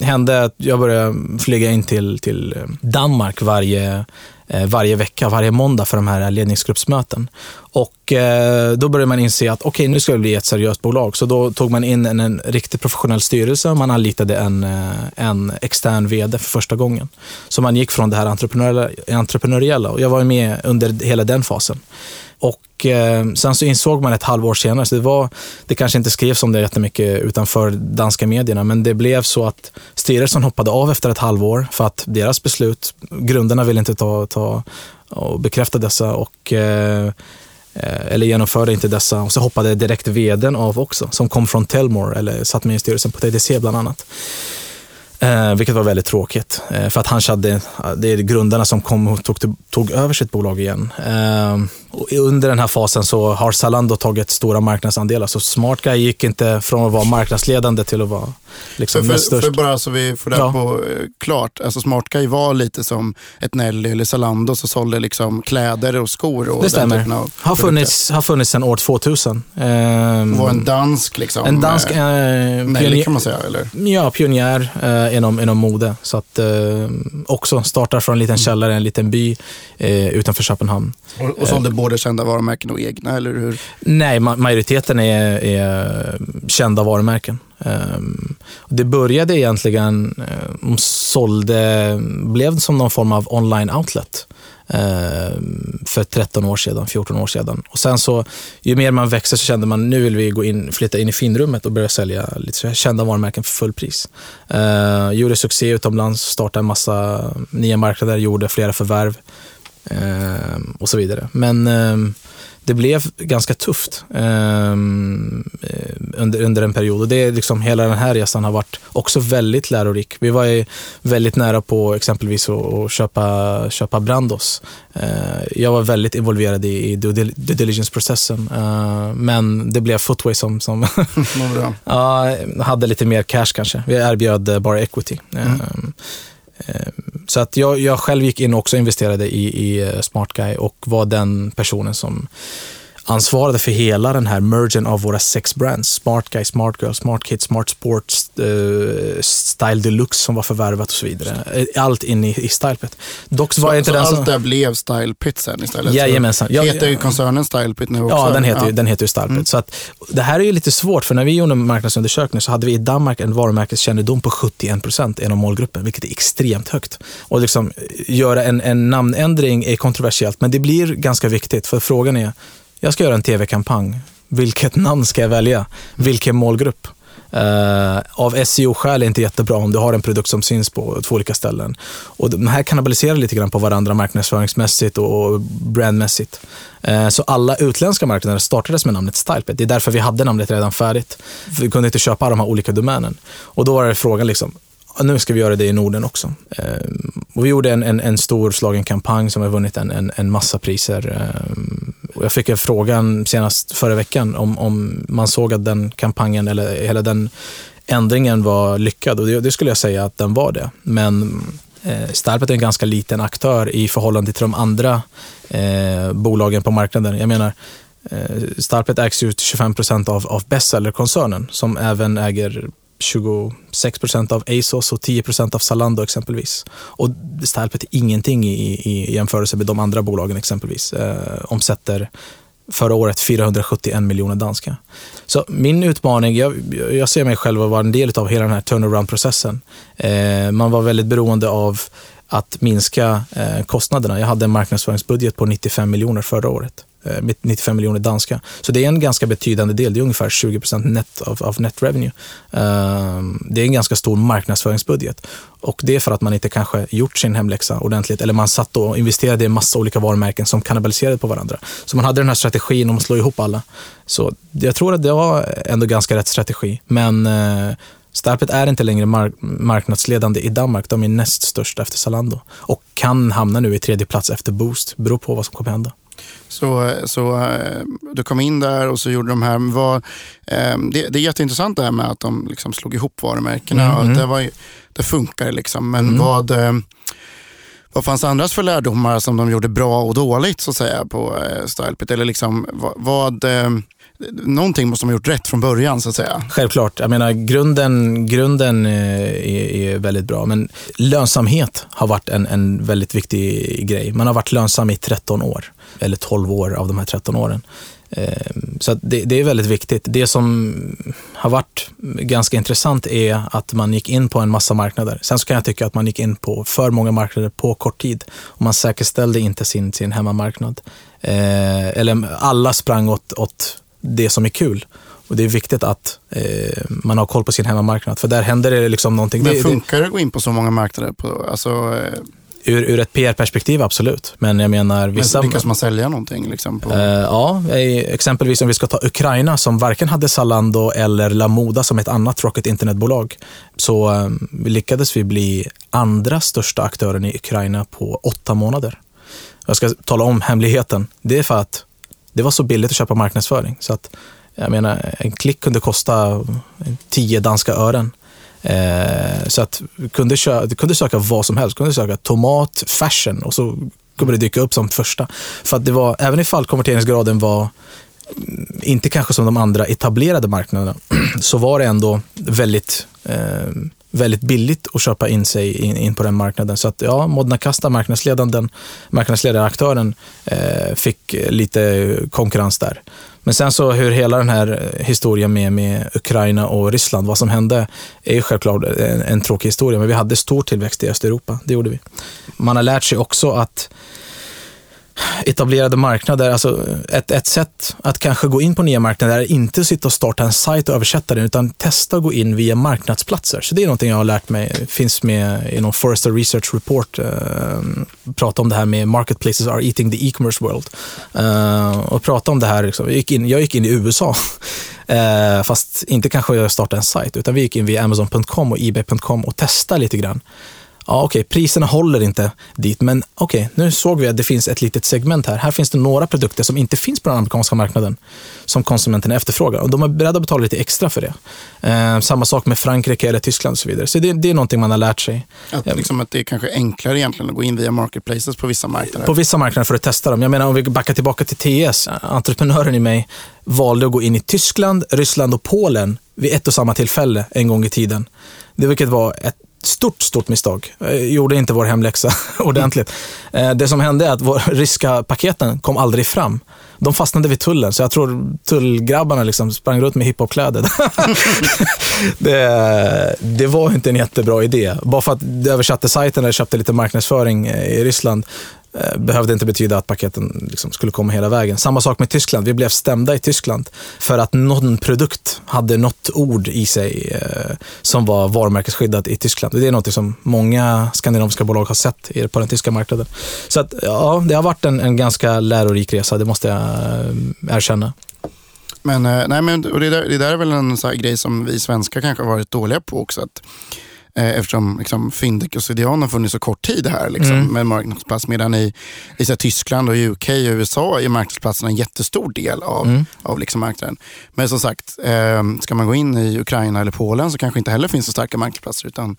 hände att jag började flyga in till, till eh, Danmark varje Eh, varje vecka, varje måndag för de här ledningsgruppsmöten. Och eh, då började man inse att okej, okay, nu ska det bli ett seriöst bolag. Så då tog man in en, en riktigt professionell styrelse och man anlitade en, eh, en extern vd för första gången. Så man gick från det här entreprenöriella, entreprenöriella och jag var med under hela den fasen. Och eh, sen så insåg man ett halvår senare, så det, var, det kanske inte skrevs om det jättemycket utanför danska medierna, men det blev så att styrelsen hoppade av efter ett halvår för att deras beslut, grundarna ville inte ta, ta och bekräfta dessa och eh, eh eller genomförde inte dessa. Och så hoppade direkt vdn av också, som kom från Telmore, eller satt med i styrelsen på TDC bland annat. Eh, vilket var väldigt tråkigt. Eh, för att han hade, det är grundarna som kom och tog, tog över sitt bolag igen. Eh, och under den här fasen så har Zalando tagit stora marknadsandelar. Så SmartGuy gick inte från att vara marknadsledande till att vara liksom för, för, för bara så vi får det ja. på eh, klart. Alltså SmartGuy var lite som ett Nelly eller Zalando som sålde liksom kläder och skor. Och det stämmer. Har funnits, har funnits sedan år 2000. Ehm, var en dansk liksom? En dansk eh, Nelly kan man säga eller? Ja, pionjär eh, inom, inom mode. Så att, eh, också startar från en liten källare, en liten by eh, utanför Köpenhamn. Och, och sålde både kända varumärken och egna, eller hur? Nej, ma majoriteten är, är, kända varumärken. Um, det började egentligen, um, sålde, blev som någon form av online outlet ehm, för 13 år sedan, 14 år sedan. Och sen så, ju mer man växer så kände man nu vill vi gå in, flytta in i finrummet och börja sälja lite kända varumärken för fullpris. Uh, ehm, gjorde succé utomlands, startade en massa nya marknader, gjorde flera förvärv. Ehm, och så vidare. Men ehm, det blev ganska tufft um, under, under en period. Och det är liksom, hela den här resan har varit också väldigt lärorik. Vi var väldigt nära på exempelvis att köpa, köpa Brandos. Uh, jag var väldigt involverad i, i due diligence-processen. Uh, men det blev Footway som, som (laughs) uh, hade lite mer cash kanske. Vi erbjöd bara equity. Mm. Eh, så att jag, jag själv gick in och också investerade i, i eh, SmartGuy och var den personen som ansvarade för hela den här mergen av våra sex brands. Smart Guy, Smart Girl, Smart Kids, Smart Sports, uh, Style Deluxe som var förvärvat och så vidare. Eh, allt in i, i StylePit. Dock så, var inte så den allt som... där blev StylePit sen istället? Jajamensan. Ja, heter ju koncernen StylePit nu också? Ja, den heter, ja. Ju, den heter ju StylePit. Mm. Så att, det här är ju lite svårt, för när vi gjorde marknadsundersökning så hade vi i Danmark en varumärkeskännedom på 71 procent inom målgruppen, vilket är extremt högt. Och liksom, göra en, en namnändring är kontroversiellt, men det blir ganska viktigt, för frågan är jag ska göra en tv-kampanj. Vilket namn ska jag välja? Vilken målgrupp? Uh, av SEO-skäl är det inte jättebra om du har en produkt som syns på två olika ställen. Och de här kannibaliserar lite grann på varandra marknadsföringsmässigt och brandmässigt. Uh, så alla utländska marknader startades med namnet StylePet. Det är därför vi hade namnet redan färdigt. Vi kunde inte köpa de här olika domänen. Och då var det frågan, liksom, nu ska vi göra det i Norden också. Uh, och vi gjorde en, en, en storslagen kampanj som har vunnit en, en, en massa priser. Ehm, jag fick en fråga senast förra veckan om, om man såg att den kampanjen eller hela den ändringen var lyckad och det, det skulle jag säga att den var det. Men eh, Starpet är en ganska liten aktör i förhållande till de andra eh, bolagen på marknaden. Jag menar, eh, Starpet ägs ju till 25 procent av, av Bestseller-koncernen som även äger 26 procent av ASOS och 10 procent av Zalando exempelvis. Och Stylepet är ingenting i, i jämförelse med de andra bolagen exempelvis. Eh, omsätter förra året 471 miljoner danska. Så min utmaning, jag, jag ser mig själv vara en del av hela den här turnaround-processen. Eh, man var väldigt beroende av att minska eh, kostnaderna. Jag hade en marknadsföringsbudget på 95 miljoner förra året. Eh, 95 miljoner danska. Så det är en ganska betydande del. Det är ungefär 20 procent net av, av net revenue. Ehm, det är en ganska stor marknadsföringsbudget. Och det är för att man inte kanske gjort sin hemläxa ordentligt. Eller man satt och investerade i en massa olika varumärken som kannibaliserade på varandra. Så man hade den här strategin om att slå ihop alla. Så jag tror att det var ändå ganska rätt strategi. Men eh, Starpet är inte längre mark marknadsledande i Danmark. De är näst störst efter Zalando och kan hamna nu i tredje plats efter Boost. Beror på vad som kommer hända. Så, så eh, du kom in där och så gjorde de här, vad, eh, det, det är jätteintressant det här med att de liksom slog ihop varumärkena. Mm. det, var, det funkar liksom, men mm. vad, eh, vad fanns annars för lärdomar som de gjorde bra och dåligt så att säga på Stylepit? Eller liksom, vad, vad någonting måste de ha gjort rätt från början så att säga. Självklart. Jag menar, grunden, grunden eh, är, är väldigt bra, men lönsamhet har varit en, en väldigt viktig grej. Man har varit lönsam i 13 år eller 12 år av de här 13 åren. Ehm, så det, det, är väldigt viktigt. Det som har varit ganska intressant är att man gick in på en massa marknader. Sen så kan jag tycka att man gick in på för många marknader på kort tid och man säkerställde inte sin, sin hemmamarknad. Eh, eller alla sprang åt, åt det som är kul. Och Det är viktigt att eh, man har koll på sin hemmamarknad, för där händer det liksom någonting. Men funkar det att gå in på så många marknader? På, alltså, eh Ur, ur ett PR-perspektiv, absolut. Men jag menar... Vissa, Men lyckas man sälja någonting? Liksom på... Uh, ja, exempelvis om vi ska ta Ukraina som varken hade Zalando eller Lamoda som ett annat Rocket internetbolag. Så um, lyckades vi bli andra största aktören i Ukraina på åtta månader. Jag ska tala om hemligheten. Det är för att det var så billigt att köpa marknadsföring. Så att, jag menar, en klick kunde kosta 10 danska ören. Eh, så att du kunde, du kunde söka vad som helst. Du kunde söka tomat, fashion och så kommer det dyka upp som första. För att det var, även ifall konverteringsgraden var inte kanske som de andra etablerade marknaderna, (clears throat) så var det ändå väldigt, eh, väldigt billigt att köpa in sig in, in, på den marknaden. Så att ja, Modna Kasta, marknadsledaren, aktören, eh, fick lite konkurrens där. Men sen så hur hela den här historien med, med Ukraina och Ryssland, vad som hände, är ju självklart en, en tråkig historia. Men vi hade stor tillväxt i Östeuropa, det gjorde vi. Man har lärt sig också att etablerade marknader, alltså ett, ett sätt att kanske gå in på nya marknader är inte sitta och starta en sajt och översätta den, utan testa att gå in via marknadsplatser. Så det är någonting jag har lärt mig, finns med i någon Forrester Research Report, uh, prata om det här med marketplaces are eating the e-commerce world. Uh, och prata om det här, liksom. jag, gick in, jag gick in i USA, uh, (laughs) eh, fast inte kanske jag startade en sajt, utan vi gick in via Amazon.com och eBay.com och testade lite grann ja okej, okay, priserna håller inte dit, men okej, okay, nu såg vi att det finns ett litet segment här. Här finns det några produkter som inte finns på den amerikanska marknaden som konsumenterna efterfrågar och de är beredda att betala lite extra för det. Eh, samma sak med Frankrike eller Tyskland och så vidare. Så det, det är någonting man har lärt sig. Att, eh, liksom att det är kanske enklare egentligen att gå in via marketplaces på vissa marknader? På vissa marknader för att testa dem. Jag menar om vi backar tillbaka till TS, entreprenören i mig valde att gå in i Tyskland, Ryssland och Polen vid ett och samma tillfälle en gång i tiden. Det vilket var ett stort, stort misstag. Jag gjorde inte vår hemläxa (laughs) ordentligt. Eh, det som hände är att våra (laughs) ryska paketen kom aldrig fram. De fastnade vid tullen, så jag tror tullgrabbarna liksom sprang runt med hiphopkläder. (laughs) det, det var inte en jättebra idé. Bara för att de översatte sajten eller köpte lite marknadsföring eh, i Ryssland Eh, behövde inte betyda att paketen liksom skulle komma hela vägen. Samma sak med Tyskland. Vi blev stämda i Tyskland för att någon produkt hade något ord i sig eh, som var varumärkesskyddat i Tyskland. Det är något som många skandinaviska bolag har sett på den tyska marknaden. Så att, ja, det har varit en, en ganska lärorik resa, det måste jag eh, erkänna. Men, eh, nej, men och det, där, det där är väl en sån grej som vi svenskar kanske har varit dåliga på också. Att Eh, eftersom liksom, Cdon har funnits så kort tid här liksom, Mm. med marknadsplats. Medan i, i så här, Tyskland, och UK och USA är marknadsplatserna en jättestor del av, Mm. av liksom, marknaden. Men som sagt, eh, ska man gå in i Ukraina eller Polen så kanske inte heller finns så starka marknadsplatser. Utan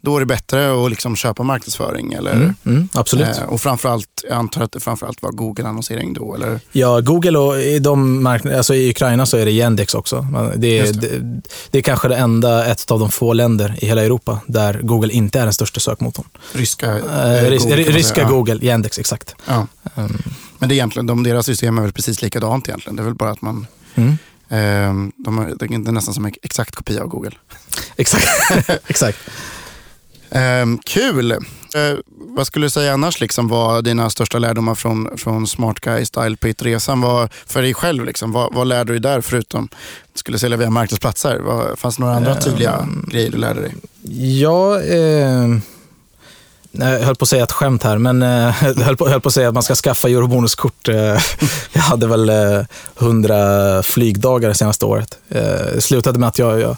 då är det bättre att liksom, köpa marknadsföring. Eller, Mm, mm, absolut. eh, och framförallt, jag antar att det framförallt var Google-annonsering då. Eller? Ja, Google och i de marknader, alltså i Ukraina så är det Yandex också. Det är, Just det. Det, är kanske det enda, ett av de få länder i hela Europa där Google inte är den största sökmotorn. Ryska, Eh, eh, Google, ryska säga. Google, Yandex, exakt. Ja. Um, Men det är egentligen, de, deras system är väl precis likadant egentligen. Det är väl bara att man, mm, eh, de har, det är nästan som en exakt kopia av Google. exakt. (laughs) exakt. Eh, kul! Eh, vad skulle du säga annars liksom, var dina största lärdomar från, från Smart Guy Style Pit-resan? Vad- För dig själv, liksom, vad, vad lärde du dig där förutom du skulle sälja via marknadsplatser? Vad, fanns det några andra Ehm. tydliga grejer du lärde dig? Ja, eh, jag höll på att säga ett skämt här, men eh, jag (laughs) höll på, höll på att säga att man ska skaffa eurobonuskort. Eh, (laughs) jag hade väl eh, 100 flygdagar det senaste året. Eh, det slutade med att jag, jag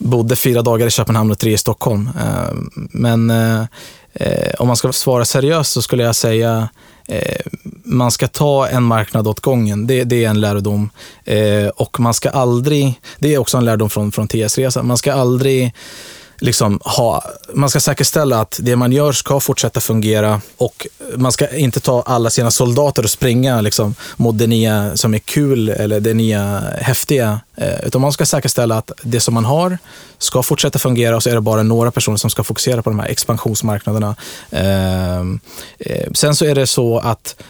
bodde fyra dagar i Köpenhamn och tre i Stockholm. Eh, men eh, eh, om man ska svara seriöst så skulle jag säga man ska ta en marknad åt gången. Det, det är en lärdom. Och man ska aldrig, det är också en lärdom från, från TS-resan, man ska aldrig liksom ha, man ska säkerställa att det man gör ska fortsätta fungera och man ska inte ta alla sina soldater och springa liksom, mot det nya som är kul eller det nya häftiga. Eh, utan man ska säkerställa att det som man har ska fortsätta fungera och så är det bara några personer som ska fokusera på de här expansionsmarknaderna. Eh, eh, sen så är det så att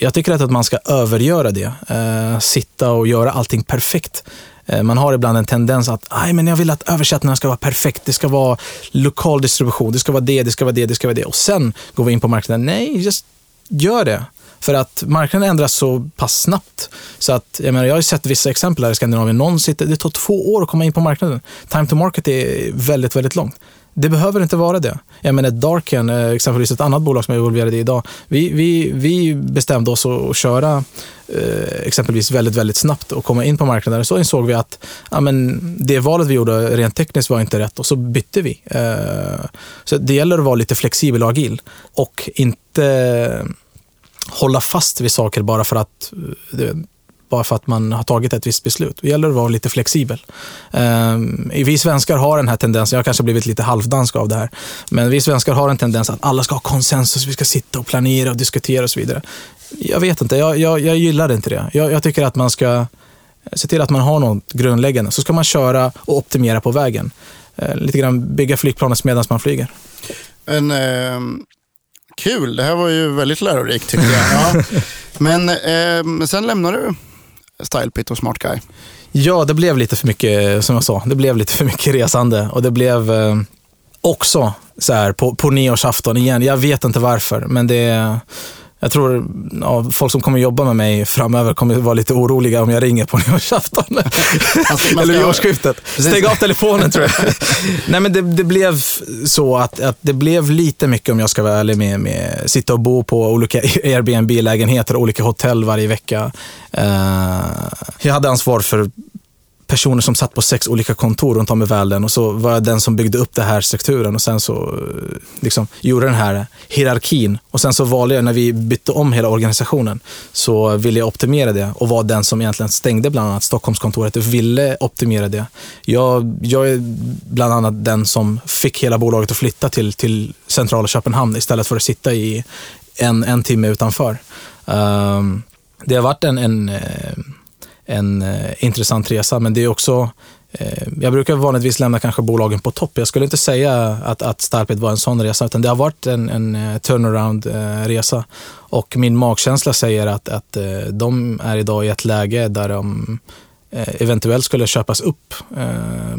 jag tycker att man ska övergöra det. Sitta och göra allting perfekt. Eh, man har ibland en tendens att "Aj, men jag vill att översättningarna ska vara perfekt. Det ska vara lokal distribution. Det ska vara det, det ska vara det, det ska vara det. Och sen går vi in på marknaden. Nej, just gör det. För att marknaden ändras så pass snabbt. Så att, jag, menar, jag har ju sett vissa exempel här i Skandinavien. Någon sitter, det tar två år att komma in på marknaden. Time to market är väldigt, väldigt långt. Det behöver inte vara det. Jag menar Darken, eh, exempelvis ett annat bolag som jag är involverade i idag. Vi, vi, vi bestämde oss att köra eh, exempelvis väldigt, väldigt snabbt och komma in på marknaden. Så insåg vi att ja, men det valet vi gjorde rent tekniskt var inte rätt och så bytte vi. Eh, så det gäller att vara lite flexibel och agil och inte hålla fast vid saker bara för att bara för att man har tagit ett visst beslut. Det gäller att vara lite flexibel. Um, vi svenskar har den här tendensen, jag har kanske blivit lite halvdansk av det här, men vi svenskar har en tendens att alla ska ha konsensus, vi ska sitta och planera och diskutera och så vidare. Jag vet inte, jag, jag, jag gillar inte det. Jag, jag tycker att man ska se till att man har något grundläggande, så ska man köra och optimera på vägen. Uh, lite grann bygga flygplanet medan man flyger. En, eh, kul, det här var ju väldigt lärorikt tycker jag. Ja. (laughs) Men eh, sen lämnar du Stylepit och Smart Guy. Ja, det blev lite för mycket, som jag sa, det blev lite för mycket resande och det blev eh, också så här på, på nyårsafton igen. Jag vet inte varför, men det jag tror ja, folk som kommer jobba med mig framöver kommer vara lite oroliga om jag ringer på (laughs) nyårsafton. Alltså, Eller årsskiftet. Stäng av telefonen tror jag. (laughs) Nej, men det, det blev så att, att det blev lite mycket, om jag ska vara ärlig, med, med sitta och bo på olika (laughs) Airbnb-lägenheter och olika hotell varje vecka. Eh, jag hade ansvar för personer som satt på sex olika kontor runt om i världen och så var jag den som byggde upp den här strukturen och sen så eh, liksom, gjorde den här hierarkin. Och sen så valde jag, när vi bytte om hela organisationen, så ville jag optimera det och var den som egentligen stängde bland annat Stockholmskontoret och ville optimera det. Jag, jag är bland annat den som fick hela bolaget att flytta till, till centrala Köpenhamn istället för att sitta i en, en timme utanför. Um, det har varit en, en eh, en eh, intressant resa, men det är också eh, jag brukar vanligtvis lämna kanske bolagen på topp. Jag skulle inte säga att, att Starped var en sån resa, utan det har varit en, en eh, turnaround-resa. Eh, och min magkänsla säger att, att eh, de är idag i ett läge där de eh, eventuellt skulle köpas upp eh,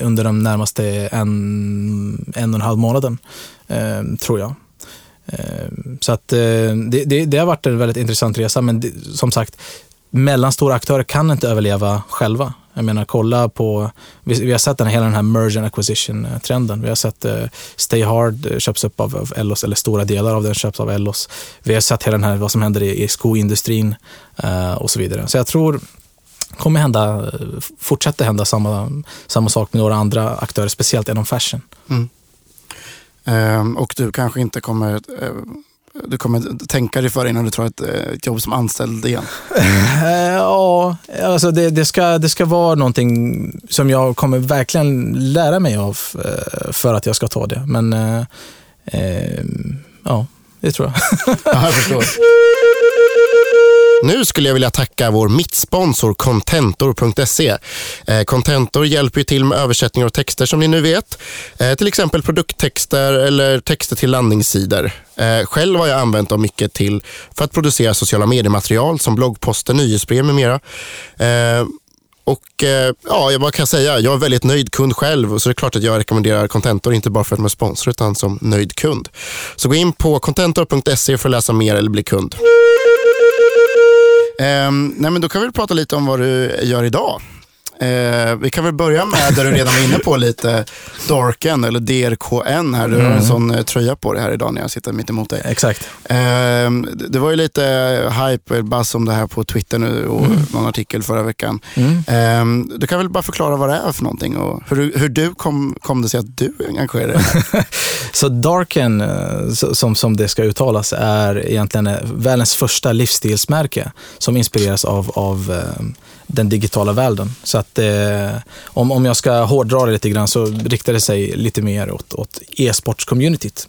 under de närmaste en, en och en halv månaden, eh, tror jag. Eh, Så att eh, det, det, det har varit en väldigt intressant resa, men det, som sagt, mellanstora aktörer kan inte överleva själva. Jag menar, kolla på, vi, vi har sett den, hela den här merge and acquisition-trenden. Eh, vi har sett eh, Stay Hard eh, köps upp av, av Ellos, eller stora delar av den köps av Ellos. Vi har sett hela den här, vad som händer i, i skoindustrin eh, och så vidare. Så jag tror kommer hända, eh, fortsätta hända samma, samma sak med några andra aktörer, speciellt inom fashion. Mm. Um, och du kanske inte kommer uh, du kommer tänka dig för innan du tar ett, eh, ett jobb som anställd igen? (laughs) ja, alltså det, det, ska, det ska vara någonting som jag kommer verkligen lära mig av eh, för att jag ska ta det. Men eh, eh, ja, det tror jag. (laughs) ja, jag förstår. Nu skulle jag vilja tacka vår mittsponsor Contentor.se. Eh, Contentor hjälper ju till med översättningar och texter som ni nu vet. Eh, till exempel produkttexter eller texter till landningssidor. Eh, själv har jag använt dem mycket till för att producera sociala mediematerial som bloggposter, nyhetsbrev med mera. Och eh, ja, jag bara kan säga, jag är väldigt nöjd kund själv Så det är klart att jag rekommenderar Contentor, inte bara för att de är sponsor utan som nöjd kund. Så gå in på contentor.se för att läsa mer eller bli kund. Um, nej, men då kan vi prata lite om vad du gör idag. Eh, vi kan väl börja med där du redan var inne på lite, Darken eller DRKN här. Du mm. har en mm. sån eh, tröja på dig här idag när jag sitter mitt emot dig. Exakt. Eh, det var ju lite hype, buzz om det här på Twitter nu och mm. någon artikel förra veckan. Mm. Eh, du kan väl bara förklara vad det är för någonting och hur, hur du kom, kom det sig att du engagerade dig? (laughs) Så Darken, eh, som, som det ska uttalas, är egentligen eh, världens första livsstilsmärke som inspireras av, av den digitala världen. Så att eh, om, om jag ska hårdra det lite grann så riktar det sig lite mer åt, åt e-sportscommunityt.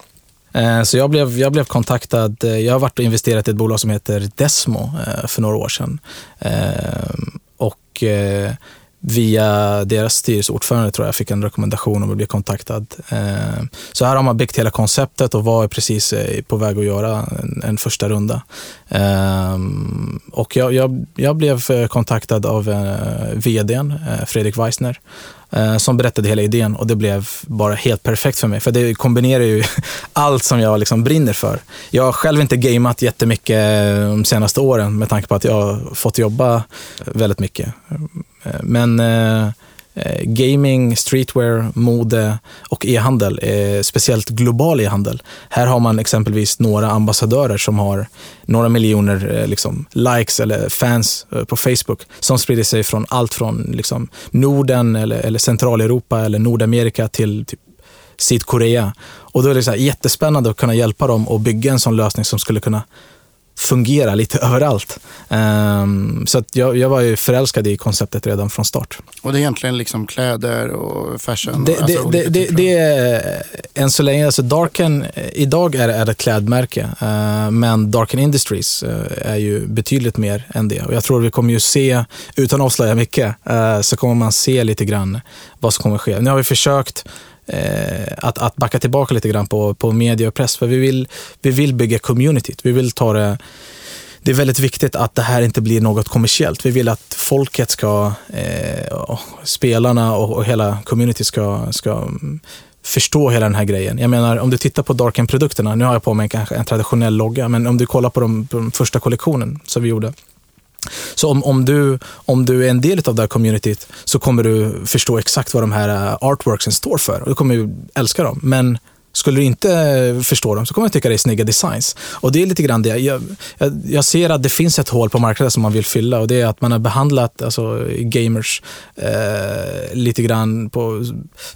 Eh, så jag blev, jag blev kontaktad. Eh, jag har varit och investerat i ett bolag som heter Desmo eh, för några år sedan. Eh, och eh, via deras styrelseordförande tror jag fick en rekommendation om att bli kontaktad. Eh, så här har man byggt hela konceptet och var precis eh, på väg att göra en, första runda. Eh, och jag, jag, jag, blev kontaktad av vdn, Fredrik Weissner, Eh, som berättade hela idén och det blev bara helt perfekt för mig. För det kombinerar ju (laughs) allt som jag liksom brinner för. Jag har själv inte gameat jättemycket eh, de senaste åren med tanke på att jag har fått jobba väldigt mycket. Eh, men eh, Eh, gaming, streetwear, mode och e-handel, eh, speciellt global e-handel. Här har man exempelvis några ambassadörer som har några miljoner eh, liksom, likes eller fans på Facebook som sprider sig från allt från liksom, Norden eller, eller Centraleuropa eller Nordamerika till typ, Sydkorea. Och då är det så jättespännande att kunna hjälpa dem att bygga en sån lösning som skulle kunna fungera lite (laughs) överallt. Um, så att jag, jag var ju förälskad i konceptet redan från start. Och det är egentligen liksom kläder och fashion? Det, alltså det, det, det, är än så länge, alltså Darken, idag är, är det ett klädmärke, uh, men Darken Industries uh, är ju betydligt mer än det. Och jag tror vi kommer ju se, utan att avslöja mycket, uh, så kommer man se lite grann vad som kommer ske. Nu har vi försökt eh, att, att backa tillbaka lite grann på, på media och press. För vi vill, vi vill bygga communityt. Vi vill ta det det är väldigt viktigt att det här inte blir något kommersiellt. Vi vill att folket ska, eh, spelarna och, och hela community ska, ska förstå hela den här grejen. Jag menar, om du tittar på Darken-produkterna, nu har jag på mig kanske en traditionell logga, men om du kollar på de, på den första kollektionen som vi gjorde, så om, om, du, om du är en del av det här communityt så kommer du förstå exakt vad de här eh, artworksen står för och du kommer älska dem. Men skulle du inte förstå dem så kommer jag tycka det är snygga designs. Och det är lite grann det. Jag, jag, jag, ser att det finns ett hål på marknaden som man vill fylla och det är att man har behandlat alltså, gamers eh, lite grann på...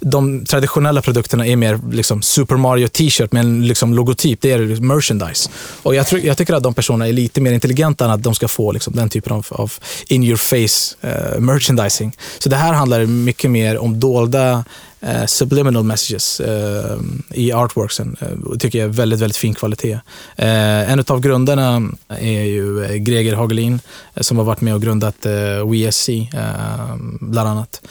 De traditionella produkterna är mer liksom Super Mario t-shirt med en liksom, logotyp. Det är merchandise. Och jag, tror, jag tycker att de personerna är lite mer intelligenta än att de ska få liksom, den typen av, av in your face eh, merchandising. Så det här handlar mycket mer om dolda eh, subliminal messages eh, i artworksen. Eh, tycker jag är väldigt, väldigt fin kvalitet. Eh, en av grundarna är ju eh, Greger Hagelin eh, som har varit med och grundat eh, WSC WeSC bland annat.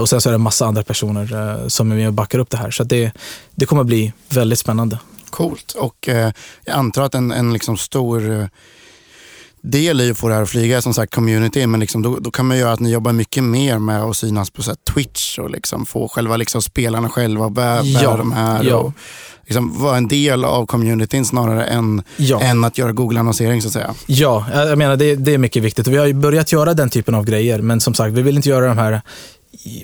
Och sen så är det en massa andra personer som är med och backar upp det här. Så det, det kommer bli väldigt spännande. Coolt. Och jag antar att en, en liksom stor del i att få det här att flyga som sagt community, men liksom då, då, kan man göra att ni jobbar mycket mer med att synas på så Twitch och liksom få själva liksom spelarna själva bära ja, de här. Ja. Och liksom vara en del av communityn snarare än, ja. än att göra Google-annonsering så att säga. Ja, jag menar det, det är mycket viktigt. Vi har börjat göra den typen av grejer, men som sagt, vi vill inte göra de här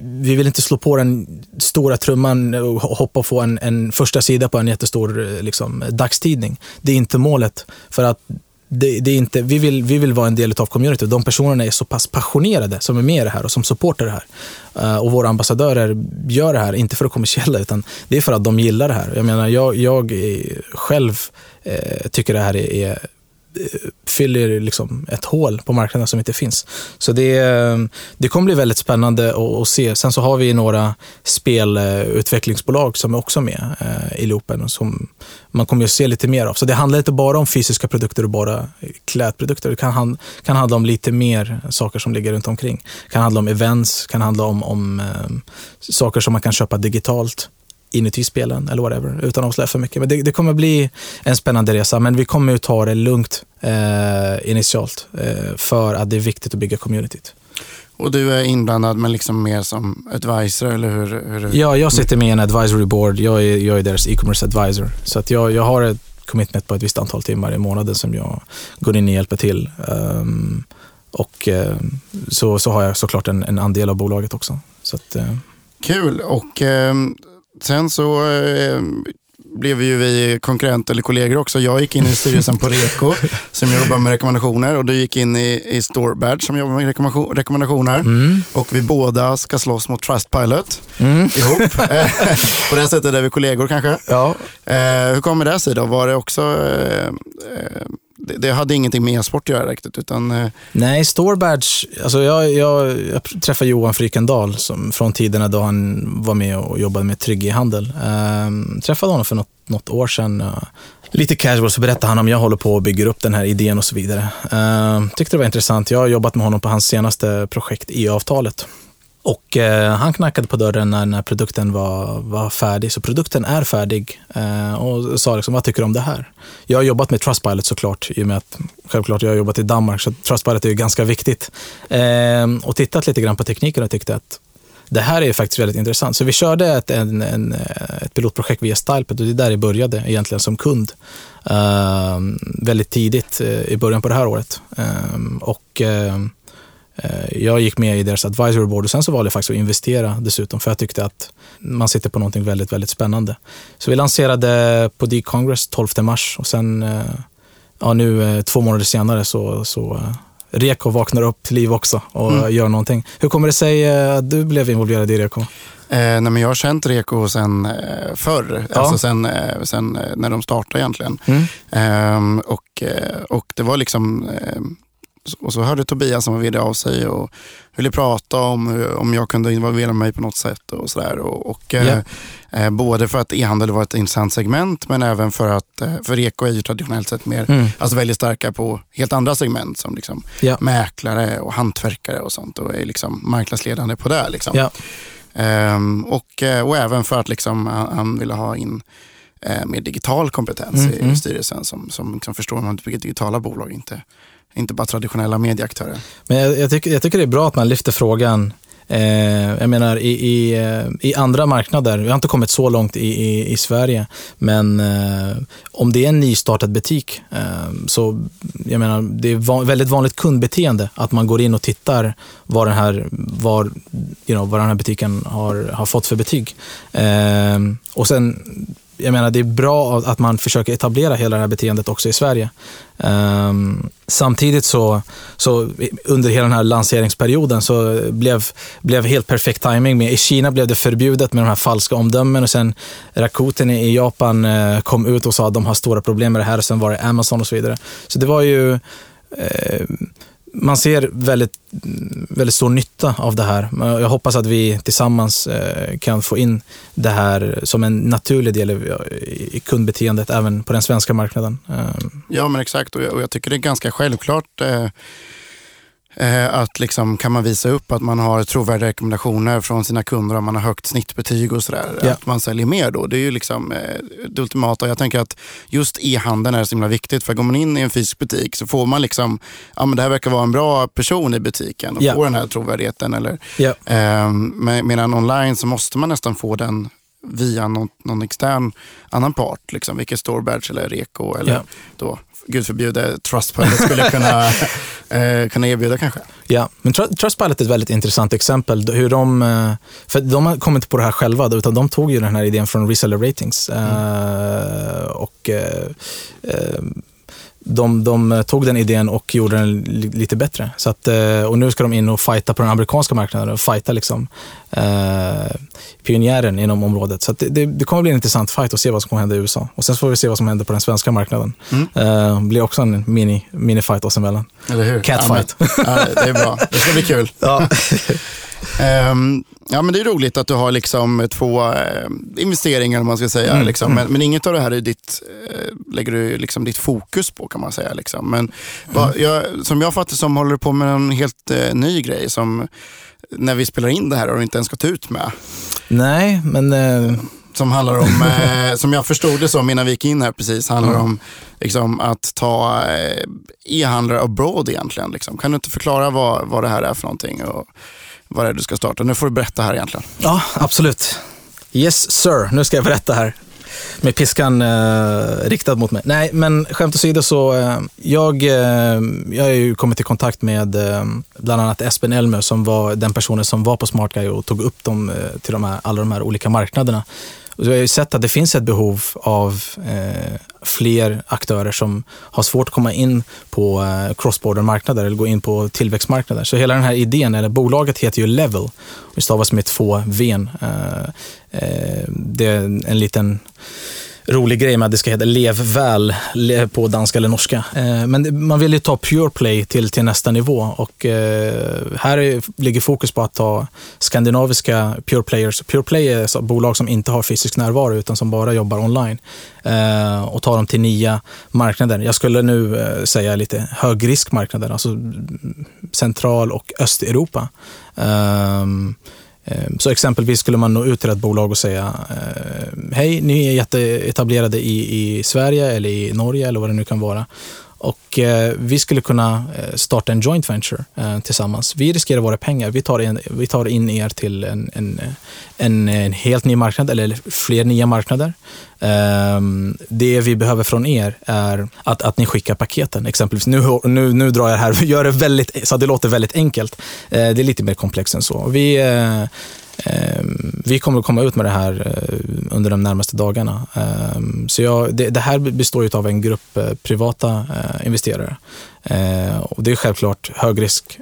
vi vill inte slå på den stora trumman och hoppa och få en, en första sida på en jättestor liksom, dagstidning. Det är inte målet. För att det, det, är inte, vi, vill, vi vill vara en del av community. De personerna är så pass passionerade som är med i det här och som supportar det här. Uh, och våra ambassadörer gör det här, inte för att kommersiella, utan det är för att de gillar det här. Jag menar, jag, jag eh, själv eh, tycker det här är, är Eh, fyller liksom ett hål på marknaden som inte finns. Så det, eh, det kommer bli väldigt spännande att, se. Sen så har vi några spelutvecklingsbolag som är också med eh, i loopen och som man kommer att se lite mer av. Så det handlar inte bara om fysiska produkter och bara klädprodukter. Det kan, hand, kan handla om lite mer saker som ligger runt omkring. Det kan handla om events, kan handla om, om saker som man kan köpa digitalt inuti spelen eller whatever, utan att avslöja för mycket. Men det, det, kommer bli en spännande resa, men vi kommer att ta det lugnt eh, initialt eh, för att det är viktigt att bygga communityt. Och du är inblandad men liksom mer som advisor, eller hur? hur... Ja, jag sitter med i en advisory board. Jag är, jag är deras e-commerce advisor. Så att jag, jag har ett commitment på ett visst antal timmar i månaden som jag går in och hjälper till. Um, och uh, så, så har jag såklart en, en andel av bolaget också. Så att, uh... Kul. Och um sen så eh, blev ju vi konkurrenter eller kollegor också. Jag gick in i styrelsen på Reko (laughs) som jobbar med rekommendationer och du gick in i, i Storebadge som jobbar med rekommendationer. Mm. Och vi båda ska slåss mot Trustpilot mm. (laughs) ihop. (laughs) på det sättet är vi kollegor kanske. Ja. Eh, hur kommer det sig då? Var det också eh, eh det, det, hade ingenting med e-sport att göra riktigt. Utan, eh... Nej, Storebadge, alltså jag, jag, jag träffade Johan Frykendal som, från tiderna då han var med och jobbade med trygg e-handel. Eh, träffade honom för något, något år sedan. Eh, lite casual så berättade han om jag håller på och bygger upp den här idén och så vidare. Uh, tyckte det var intressant. Jag har jobbat med honom på hans senaste projekt, e-avtalet. Och eh, han knackade på dörren när, när produkten var, var färdig. Så produkten är färdig eh, och sa liksom, vad tycker du om det här? Jag har jobbat med Trustpilot såklart, i och med att självklart jag har jobbat i Danmark, så Trustpilot är ju ganska viktigt. Eh, och tittat lite grann på tekniken och tyckte att det här är faktiskt väldigt intressant. Så vi körde ett, en, en, eh, ett pilotprojekt via Stylepad och det är där jag började egentligen som kund. Eh, väldigt tidigt eh, i början på det här året. Och Eh, jag gick med i deras advisory board och sen så valde jag faktiskt att investera dessutom för jag tyckte att man sitter på någonting väldigt, väldigt spännande. Så vi lanserade på D-Congress 12 mars och sen, eh, ja nu eh, två månader senare så, så Reko vaknar upp till liv också och mm. gör någonting. Hur kommer det sig att du blev involverad i Reko? Eh, nej, men jag har känt Reko sen eh, förr, ja. alltså sen, eh, sen när de startade egentligen. Mm. Ehm, och, och det var liksom och så hörde Tobias som var vd av sig och ville prata om om jag kunde involvera mig på något sätt. och, så och, och yeah. eh, Både för att e-handel var ett intressant segment men även för att eh, för Reko är ju traditionellt sett mer, mm. alltså väldigt starka på helt andra segment som liksom yeah. mäklare och hantverkare och sånt och är liksom marknadsledande på det. Liksom. Yeah. Um, och, eh, och även för att liksom, han, han ville ha in eh, mer digital kompetens mm, i, i mm. styrelsen som, som liksom förstår hur man bygger digitala bolag, inte inte bara traditionella medieaktörer. Men jag, jag, tycker, jag tycker det är bra att man lyfter frågan Eh, jag menar i, i, eh, i, andra marknader, vi har inte kommit så långt i, i, i Sverige, men eh, om det är en nystartad butik eh, så jag menar, det är van, väldigt vanligt kundbeteende att man går in och tittar vad den här, var, you know, vad den här butiken har, har fått för betyg. Eh, och sen jag menar, det är bra att man försöker etablera hela det här beteendet också i Sverige. Um, samtidigt så, så under hela den här lanseringsperioden så blev, blev helt perfekt timing med, i Kina blev det förbjudet med de här falska omdömen och sen Rakuten i Japan uh, kom ut och sa att de har stora problem med det här och sen var det Amazon och så vidare. Så det var ju uh, man ser väldigt, väldigt stor nytta av det här. Jag hoppas att vi tillsammans eh, kan få in det här som en naturlig del i kundbeteendet även på den svenska marknaden. Eh, ja, men exakt. Och jag, tycker det är ganska självklart Eh, att liksom, kan man visa upp att man har trovärdiga rekommendationer från sina kunder om man har högt snittbetyg och sådär. Yeah. Att man säljer mer då. Det är ju liksom eh, det ultimata. Jag tänker att just e-handeln är så himla viktigt. För går man in i en fysisk butik så får man liksom, ja men det här verkar vara en bra person i butiken och yeah. får den här trovärdigheten. Eller, yeah. eh, medan online så måste man nästan få den via någon, någon extern annan part, liksom, vilket Storebadge eller Reko eller yeah. då gud förbjude, Trustpilot skulle kunna, (laughs) eh, kunna erbjuda kanske. Ja, men Trustpilot är ett väldigt intressant exempel. Hur de, eh, för de kom inte på det här själva, utan de tog ju den här idén från Reseller Ratings. Mm. Uh, och uh, de, de tog den idén och gjorde den lite bättre. Så att, eh, och nu ska de in och fighta på den amerikanska marknaden och fighta liksom, eh, pionjären inom området. Så det, det, kommer bli en intressant fight att se vad som kommer hända i USA. Och sen får vi se vad som händer på den svenska marknaden. Mm. Eh, blir också en mini, mini fight oss emellan. Eller hur? Catfight. Ja, ja, det är bra. Det ska bli kul. (laughs) ja. (laughs) Um, ja, men det är roligt att du har liksom två eh, investeringar, om man ska säga. Mm, liksom. mm. Men, men, inget av det här är ditt, eh, lägger du liksom ditt fokus på, kan man säga. Liksom. Men mm. va, jag, som jag fattar som håller du på med en helt eh, ny grej som när vi spelar in det här har du inte ens gått ut med. Nej, men... Som handlar om, (laughs) som jag förstod det som innan vi gick in här precis, handlar mm. om liksom, att ta eh, e-handlare abroad egentligen. Liksom. Kan du inte förklara vad, vad det här är för någonting? Och, vad det är du ska starta. Nu får du berätta här egentligen. Ja, absolut. Yes sir, nu ska jag berätta här. Med piskan eh, riktad mot mig. Nej, men skämt åsido så, eh, jag, eh, jag har ju kommit i kontakt med eh, bland annat Espen Elmer som var den personen som var på Smart Guy och tog upp dem eh, till de här, alla de här olika marknaderna. Och vi har ju sett att det finns ett behov av eh, fler aktörer som har svårt att komma in på eh, cross-border-marknader eller gå in på tillväxtmarknader. Så hela den här idén, eller bolaget heter ju Level och stavas med två V. Eh, eh, det är en liten rolig grej med att det ska heta Lev väl på danska eller norska. Eh, men man vill ju ta Pure Play till, till nästa nivå och eh, här ligger fokus på att ta skandinaviska Pure Players. Pure Play är bolag som inte har fysisk närvaro utan som bara jobbar online eh, och ta dem till nya marknader. Jag skulle nu säga lite högriskmarknader, alltså Central och Östeuropa. Ehm, Ehm, så exempelvis skulle man nå ut till ett bolag och säga eh, Hej, ni är jätteetablerade i, i Sverige eller i Norge eller vad det nu kan vara. Och eh, vi skulle kunna eh, starta en joint venture eh, tillsammans. Vi riskerar våra pengar. Vi tar in, vi tar in er till en, en, en, en helt ny marknad eller fler nya marknader. Ehm, det vi behöver från er är att, att ni skickar paketen. Exempelvis, nu, nu, nu drar jag här, gör det väldigt, så det låter väldigt enkelt. Eh, det är lite mer komplext än så. Vi eh, Ehm, vi kommer att komma ut med det här eh, under de närmaste dagarna. Ehm, så jag, det, det, här består av en grupp eh, privata eh, investerare. Ehm, och det är självklart hög risk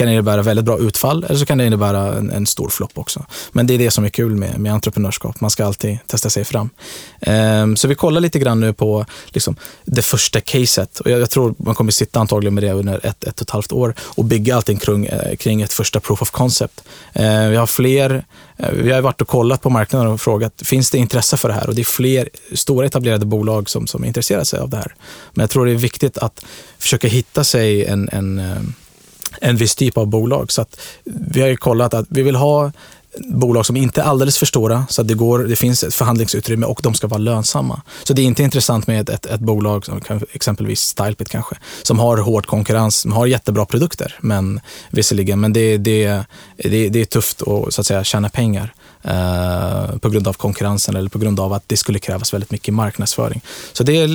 ehm, kan innebära väldigt bra utfall eller så kan det innebära en, en stor flopp också. Men det är det som är kul med, med entreprenörskap. Man ska alltid testa sig fram. Um, så vi kollar lite grann nu på liksom, det första caset. Och jag, jag, tror man kommer sitta antagligen med det under ett, ett och ett halvt år och bygga allting kring, eh, kring ett första proof of concept. Uh, vi har fler eh, vi har varit och kollat på marknaden och frågat, finns det intresse för det här? Och det är fler stora etablerade bolag som, som intresserar sig av det här. Men jag tror det är viktigt att försöka hitta sig en, en ehm, en viss typ av bolag. Så att vi har ju kollat att vi vill ha bolag som inte är alldeles för stora, så att det, går, det finns ett förhandlingsutrymme och de ska vara lönsamma. Så det är inte intressant med ett, ett bolag, som exempelvis Stylepit kanske, som har hård konkurrens, som har jättebra produkter, men visserligen, men det, det, det, det är tufft att, så att säga, tjäna pengar. Uh, på grund av konkurrensen eller på grund av att det skulle krävas väldigt mycket marknadsföring. Så det,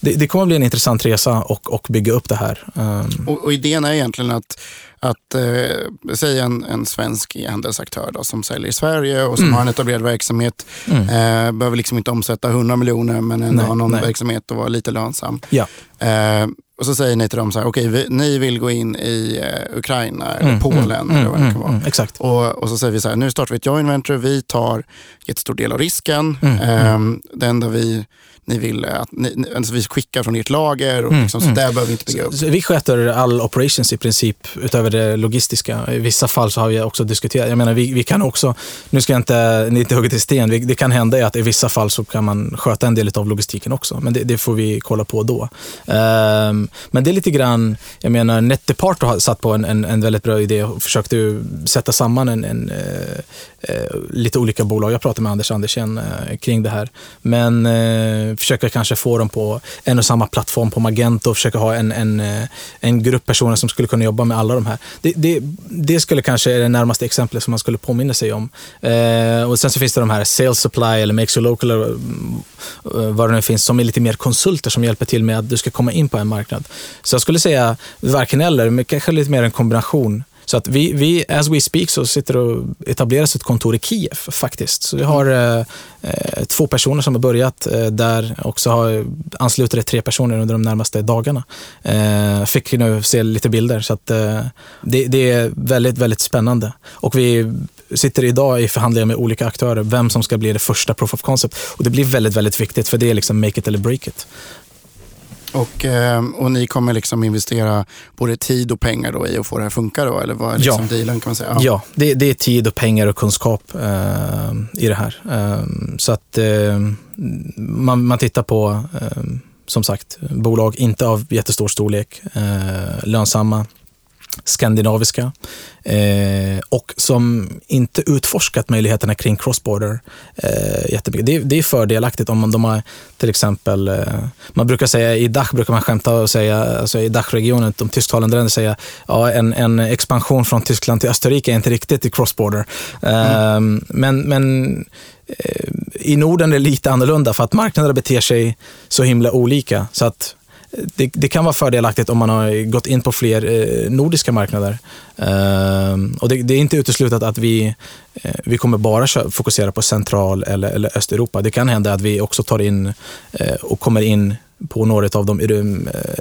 det, det kommer att bli en intressant resa och, och bygga upp det här. Um. Och, och, idén är egentligen att att eh, säga en, en svensk e-handelsaktör då, som säljer i Sverige och som mm. har en etablerad verksamhet. Mm. Eh, behöver liksom inte omsätta 100 miljoner men ändå ha någon nej. verksamhet och vara lite lönsam. Ja. Eh, och så säger ni till dem så här, okej, okay, ni vill gå in i uh, Ukraina eller mm, Polen mm, eller vad det kan vara. Mm, exakt. Och, och, så säger vi så här, nu startar vi ett joint venture, vi tar jättestor del av risken. Um, det enda vi ni vill att ni, alltså vi skickar från ert lager och mm, liksom, så mm. där behöver vi inte bygga upp. vi sköter all operations i princip utöver det logistiska. I vissa fall så har vi också diskuterat, jag menar vi, vi kan också, nu ska jag inte, ni inte hugga till sten, vi, det kan hända att i vissa fall så kan man sköta en del av logistiken också, men det, det får vi kolla på då. Um, men det är lite grann, jag menar NetDepart har satt på en, en, en väldigt bra idé och försökte sätta samman en, en uh, uh, lite olika bolag. Jag pratade med Anders Andersen uh, kring det här, men försöka kanske få dem på en och samma plattform på Magento och försöka ha en, en, eh, en grupp personer som skulle kunna jobba med alla de här. Det, det, det skulle kanske är det närmaste exemplet som man skulle påminna sig om. Eh, och Sen så finns det de här Sales Supply eller Makes You Local, eller, eh, vad det nu finns, som är lite mer konsulter som hjälper till med att du ska komma in på en marknad. Så jag skulle säga varken eller, men kanske lite mer en kombination så att vi, vi, as we speak, så sitter och etableras ett kontor i Kiev faktiskt. Så vi har eh, eh, två personer som har börjat eh, där och så har anslutit tre personer under de närmaste dagarna. Eh, fick nu se lite bilder så att eh, det, det, är väldigt, väldigt spännande. Och vi sitter idag i förhandlingar med olika aktörer, vem som ska bli det första proof of concept. Och det blir väldigt, väldigt viktigt för det är liksom make it eller break it. Och, eh, och ni kommer liksom investera både tid och pengar då i att få det här att funka då? Eller vad är liksom ja. dealen kan man säga? Ja, ja det, det, är tid och pengar och kunskap eh, i det här. Eh, så att eh, man, man tittar på, eh, som sagt, bolag inte av jättestor storlek, eh, lönsamma, skandinaviska eh, och som inte utforskat möjligheterna kring crossborder eh, jättemycket. Det, det är fördelaktigt om man, de har till exempel, eh, man brukar säga i Dach brukar man skämta och säga, alltså i Dach-regionen, de tysktalande länderna säga, ja en, en expansion från Tyskland till Österrike är inte riktigt i crossborder. Mm. men, men eh, i Norden är det lite annorlunda för att marknaderna beter sig så himla olika. Så att det, det, kan vara fördelaktigt om man har gått in på fler eh, nordiska marknader. Eh, och det, det, är inte uteslutet att vi, eh, vi kommer bara fokusera på central eller, eller Östeuropa. Det kan hända att vi också tar in eh, och kommer in på några av de eh,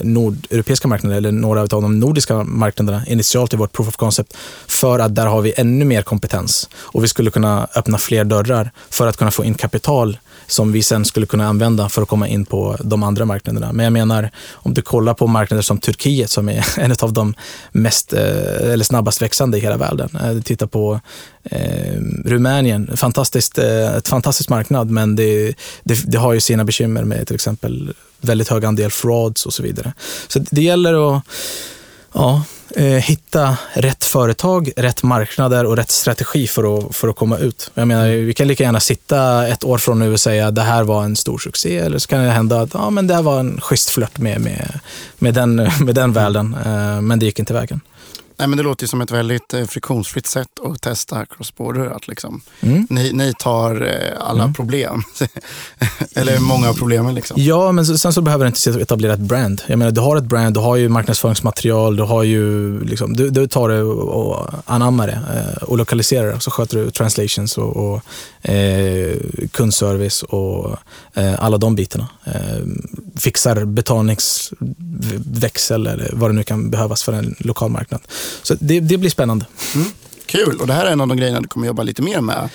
nordeuropeiska marknaderna eller några av de nordiska marknaderna initialt i vårt proof of concept för att där har vi ännu mer kompetens och vi skulle kunna öppna fler dörrar för att kunna få in kapital som vi sen skulle kunna använda för att komma in på de andra marknaderna. Men jag menar, om du kollar på marknader som Turkiet som är (laughs) en av de mest, eh, eller snabbast växande i hela världen. Eh, titta på eh, Rumänien, fantastiskt, eh, ett fantastiskt marknad men det, det, det, har ju sina bekymmer med till exempel väldigt hög andel frauds och så vidare. Så det gäller att ja, hitta rätt företag, rätt marknader och rätt strategi för att, för att komma ut. Jag menar, vi kan lika gärna sitta ett år från nu och säga att det här var en stor succé eller så kan det hända att ja, men det här var en schysst flört med, med, med, den, (laughs) med den världen, eh, men det gick inte vägen. Nej, men det låter som ett väldigt eh, friktionsfritt sätt att testa cross-border. Att liksom, mm. ni, ni tar eh, alla mm. problem. (laughs) Eller många av problemen. Liksom. Ja, men sen så behöver du inte etablera ett brand. Jag menar, du har ett brand, du har ju marknadsföringsmaterial, du, har ju, liksom, du, du tar det och anammar det eh, och lokaliserar det. Så sköter du translations och, och eh, kundservice och eh, alla de bitarna. Eh, fixar betalningsväxel eller vad det nu kan behövas för en lokal marknad. Så det, det blir spännande. Mm. Kul, och det här är en av de grejerna du kommer jobba lite mer med.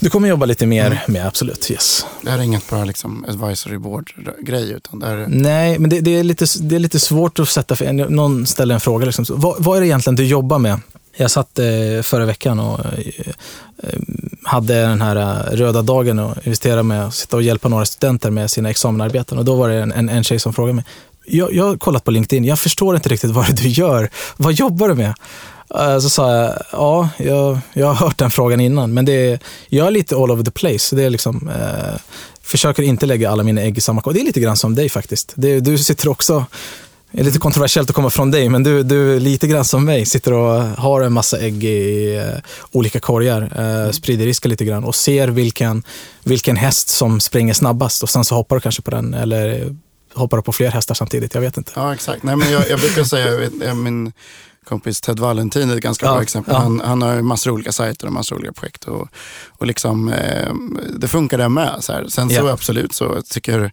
Du kommer jobba lite mer mm. med, absolut. Yes. Det här är inget bara liksom advisory board-grej? Utan det är... Nej, men det, det, är lite, det är lite svårt att sätta... För, någon ställer en fråga. Liksom, vad, vad är det egentligen du jobbar med? Jag satt eh, förra veckan och eh, hade den här eh, röda dagen och investerade med att sitta och hjälpa några studenter med sina examenarbeten. Och då var det en, en, en tjej som frågade mig, jag, jag har kollat på LinkedIn, jag förstår inte riktigt vad du gör. Vad jobbar du med? Eh, så sa jag, ja, jag, jag har hört den frågan innan, men det är, jag är lite all over the place. Det är liksom, eh, försöker inte lägga alla mina ägg i samma korg. Det är lite grann som dig faktiskt. Det, du sitter också, det är lite kontroversiellt att komma från dig, men du, du är lite grann som mig. Sitter och har en massa ägg i uh, olika korgar, uh, sprider risken lite grann och ser vilken, vilken häst som springer snabbast och sen så hoppar du kanske på den eller hoppar på fler hästar samtidigt. Jag vet inte. Ja, exakt. Nej, men jag, jag brukar säga, jag, min kompis Ted Valentin är ett ganska ja, bra exempel. Ja. Han, han har massor av olika sajter och massor av olika projekt. Och, och liksom, eh, det funkar det med. Så här. Sen så absolut så tycker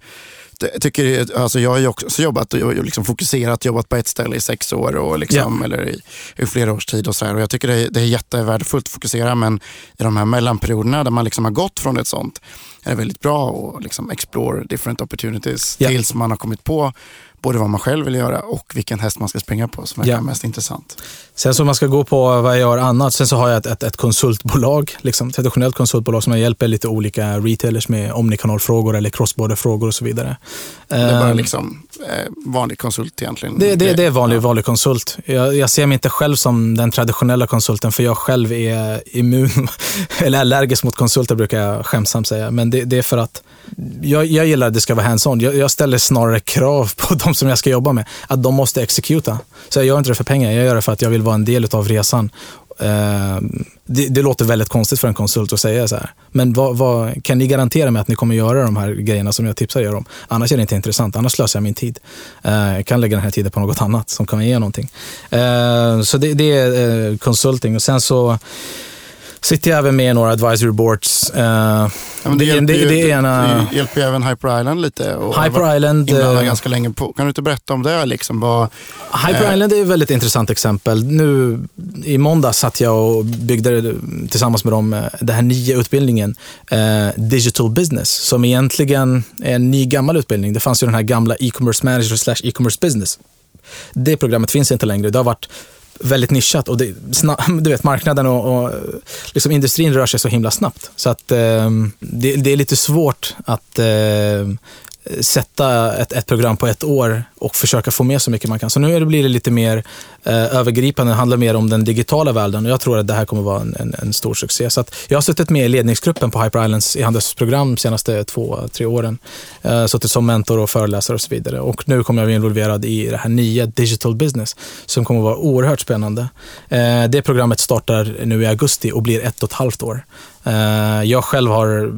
tycker, alltså jag har ju också jobbat och liksom fokuserat, jobbat på ett ställe i sex år och liksom, yeah. eller i, i, flera års tid. Och, så här. och Jag tycker det är, det är jättevärdefullt att fokusera men i de här mellanperioderna där man liksom har gått från ett sånt är det väldigt bra att liksom explore different opportunities yeah. tills man har kommit på både vad man själv vill göra och vilken häst man ska springa på som är ja. mest intressant. Sen så man ska gå på vad jag gör annat. Sen så har jag ett, ett, ett konsultbolag, liksom, traditionellt konsultbolag som jag hjälper lite olika retailers med omnikanalfrågor eller crossborder-frågor och så vidare. Det är bara ehm, liksom eh, vanlig konsult egentligen? Det, det, det är vanlig, ja. vanlig konsult. Jag, jag, ser mig inte själv som den traditionella konsulten för jag själv är immun (laughs) eller allergisk mot konsulter brukar jag skämtsamt säga. Men det, det är för att jag, jag gillar att det ska vara hands-on. Jag, jag, ställer snarare krav på de som jag ska jobba med. Att de måste exekuta. Så jag gör inte det för pengar, jag gör det för att jag vill vara en del av resan. Eh, det, det, låter väldigt konstigt för en konsult att säga så här. Men vad, vad, kan ni garantera mig att ni kommer göra de här grejerna som jag tipsar er om? Annars är det inte intressant. Annars slösar jag min tid. Eh, jag kan lägga den här tiden på något annat som kan ge någonting. Eh, så det, det är consulting. Och sen så sitter jag även med i några advisory boards. Uh, ja, det, det, hjälper det, det, ena... det hjälper ju även Hyper Island lite. Och Hyper Island... Uh, ganska länge på. Kan du inte berätta om det? Liksom? Vad, Hyper uh, Island är ett väldigt intressant exempel. Nu i måndag satt jag och byggde tillsammans med dem den här nya utbildningen, Digital Business, som egentligen är en ny gammal utbildning. Det fanns ju den här gamla e-commerce manager slash e-commerce business. Det programmet finns inte längre. Det har varit väldigt nischat och det, (laughs) du vet, marknaden och, och liksom industrin rör sig så himla snabbt. Så att eh, det, det, är lite svårt att eh, sätta ett, ett program på ett år och försöka få med så mycket man kan. Så nu blir det lite mer eh, övergripande, det handlar mer om den digitala världen och jag tror att det här kommer vara en, en, en stor succé. Så jag har suttit med i ledningsgruppen på Hyper Islands e-handelsprogram de senaste två, tre åren. Eh, suttit som mentor och föreläsare och så vidare. Och nu kommer jag bli involverad i det här nya Digital Business som kommer vara oerhört spännande. Eh, det programmet startar nu i augusti och blir ett och ett halvt år. Eh, jag själv har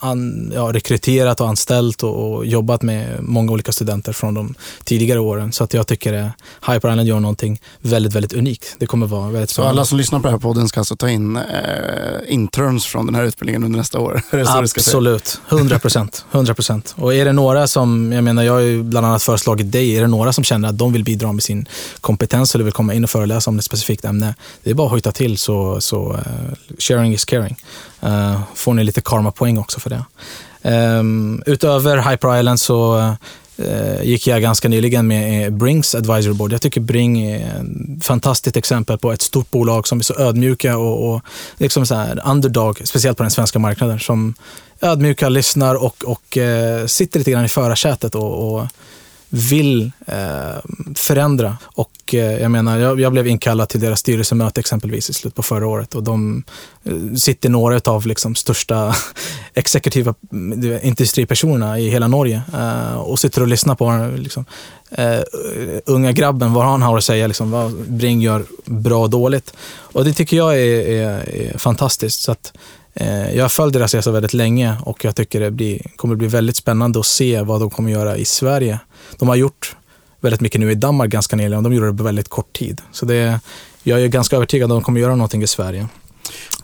an, ja, rekryterat och anställt och, och, jobbat med många olika studenter från de tidigare åren. Så att jag tycker att Hyper Island gör någonting väldigt, väldigt unikt. Det kommer vara väldigt Så alla som lyssnar på den här podden ska alltså ta in eh, interns från den här utbildningen under nästa år? (laughs) Absolut, 100 procent. 100% Och är det några som, jag menar jag har ju bland annat föreslagit dig, är det några som känner att de vill bidra med sin kompetens eller vill komma in och föreläsa om ett specifikt ämne, det är bara att hojta till så, så uh, sharing is caring. Uh, får ni lite karma-poäng också för det. Um, utöver Hyper Island så uh, gick jag ganska nyligen med Brings Advisory Board. Jag tycker Bring är ett fantastiskt exempel på ett stort bolag som är så ödmjuka och, och liksom så här underdog, speciellt på den svenska marknaden, som ödmjuka, lyssnar och, och uh, sitter lite grann i förarsätet och, och vill eh, förändra. Och eh, jag menar, jag, jag, blev inkallad till deras styrelsemöte exempelvis i slutet på förra året och de eh, sitter några av liksom största (laughs) exekutiva mm, industripersonerna i hela Norge eh, och sitter och lyssnar på liksom, eh, unga grabben, vad han har att säga, liksom, vad Bring gör bra och dåligt. Och det tycker jag är, är, är fantastiskt. Så att, Eh, jag har följt deras resa väldigt länge och jag tycker det blir, kommer bli väldigt spännande att se vad de kommer göra i Sverige de har gjort väldigt mycket nu i Danmark ganska nyligen och de gjorde det på väldigt kort tid. Så det, jag är ganska övertygad om att de kommer göra någonting i Sverige.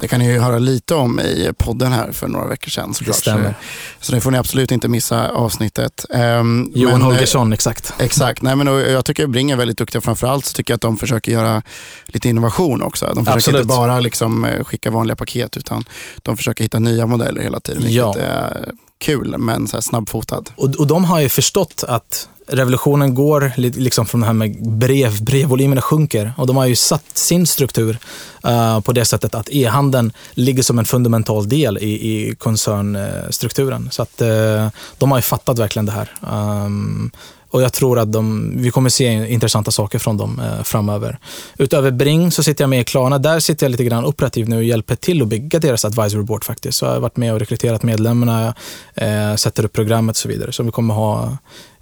Det kan ni ju höra lite om i podden här för några veckor sedan. Det stämmer. Så, så det får ni absolut inte missa avsnittet. Um, Johan men, eh, Holgersson, exakt. Exakt. Nej, men, jag tycker Bring är väldigt duktiga. Framförallt så tycker jag att de försöker göra lite innovation också. De försöker absolut. inte bara liksom, eh, skicka vanliga paket utan de försöker hitta nya modeller hela tiden. Ja. är kul men så snabbfotad. Och, och de har ju förstått att revolutionen går liksom från det här med brev, brevvolymerna sjunker och de har ju satt sin struktur uh, på det sättet att e-handeln ligger som en fundamental del i, i koncernstrukturen. Så att uh, de har ju fattat verkligen det här. Um, och jag tror att de, vi kommer se intressanta saker från dem eh, framöver. Utöver Bring så sitter jag med i Klarna. Där sitter jag lite grann operativt nu och hjälper till att bygga deras advisory board faktiskt. Så jag har varit med och rekryterat medlemmarna, eh, sätter upp programmet och så vidare. Så vi kommer ha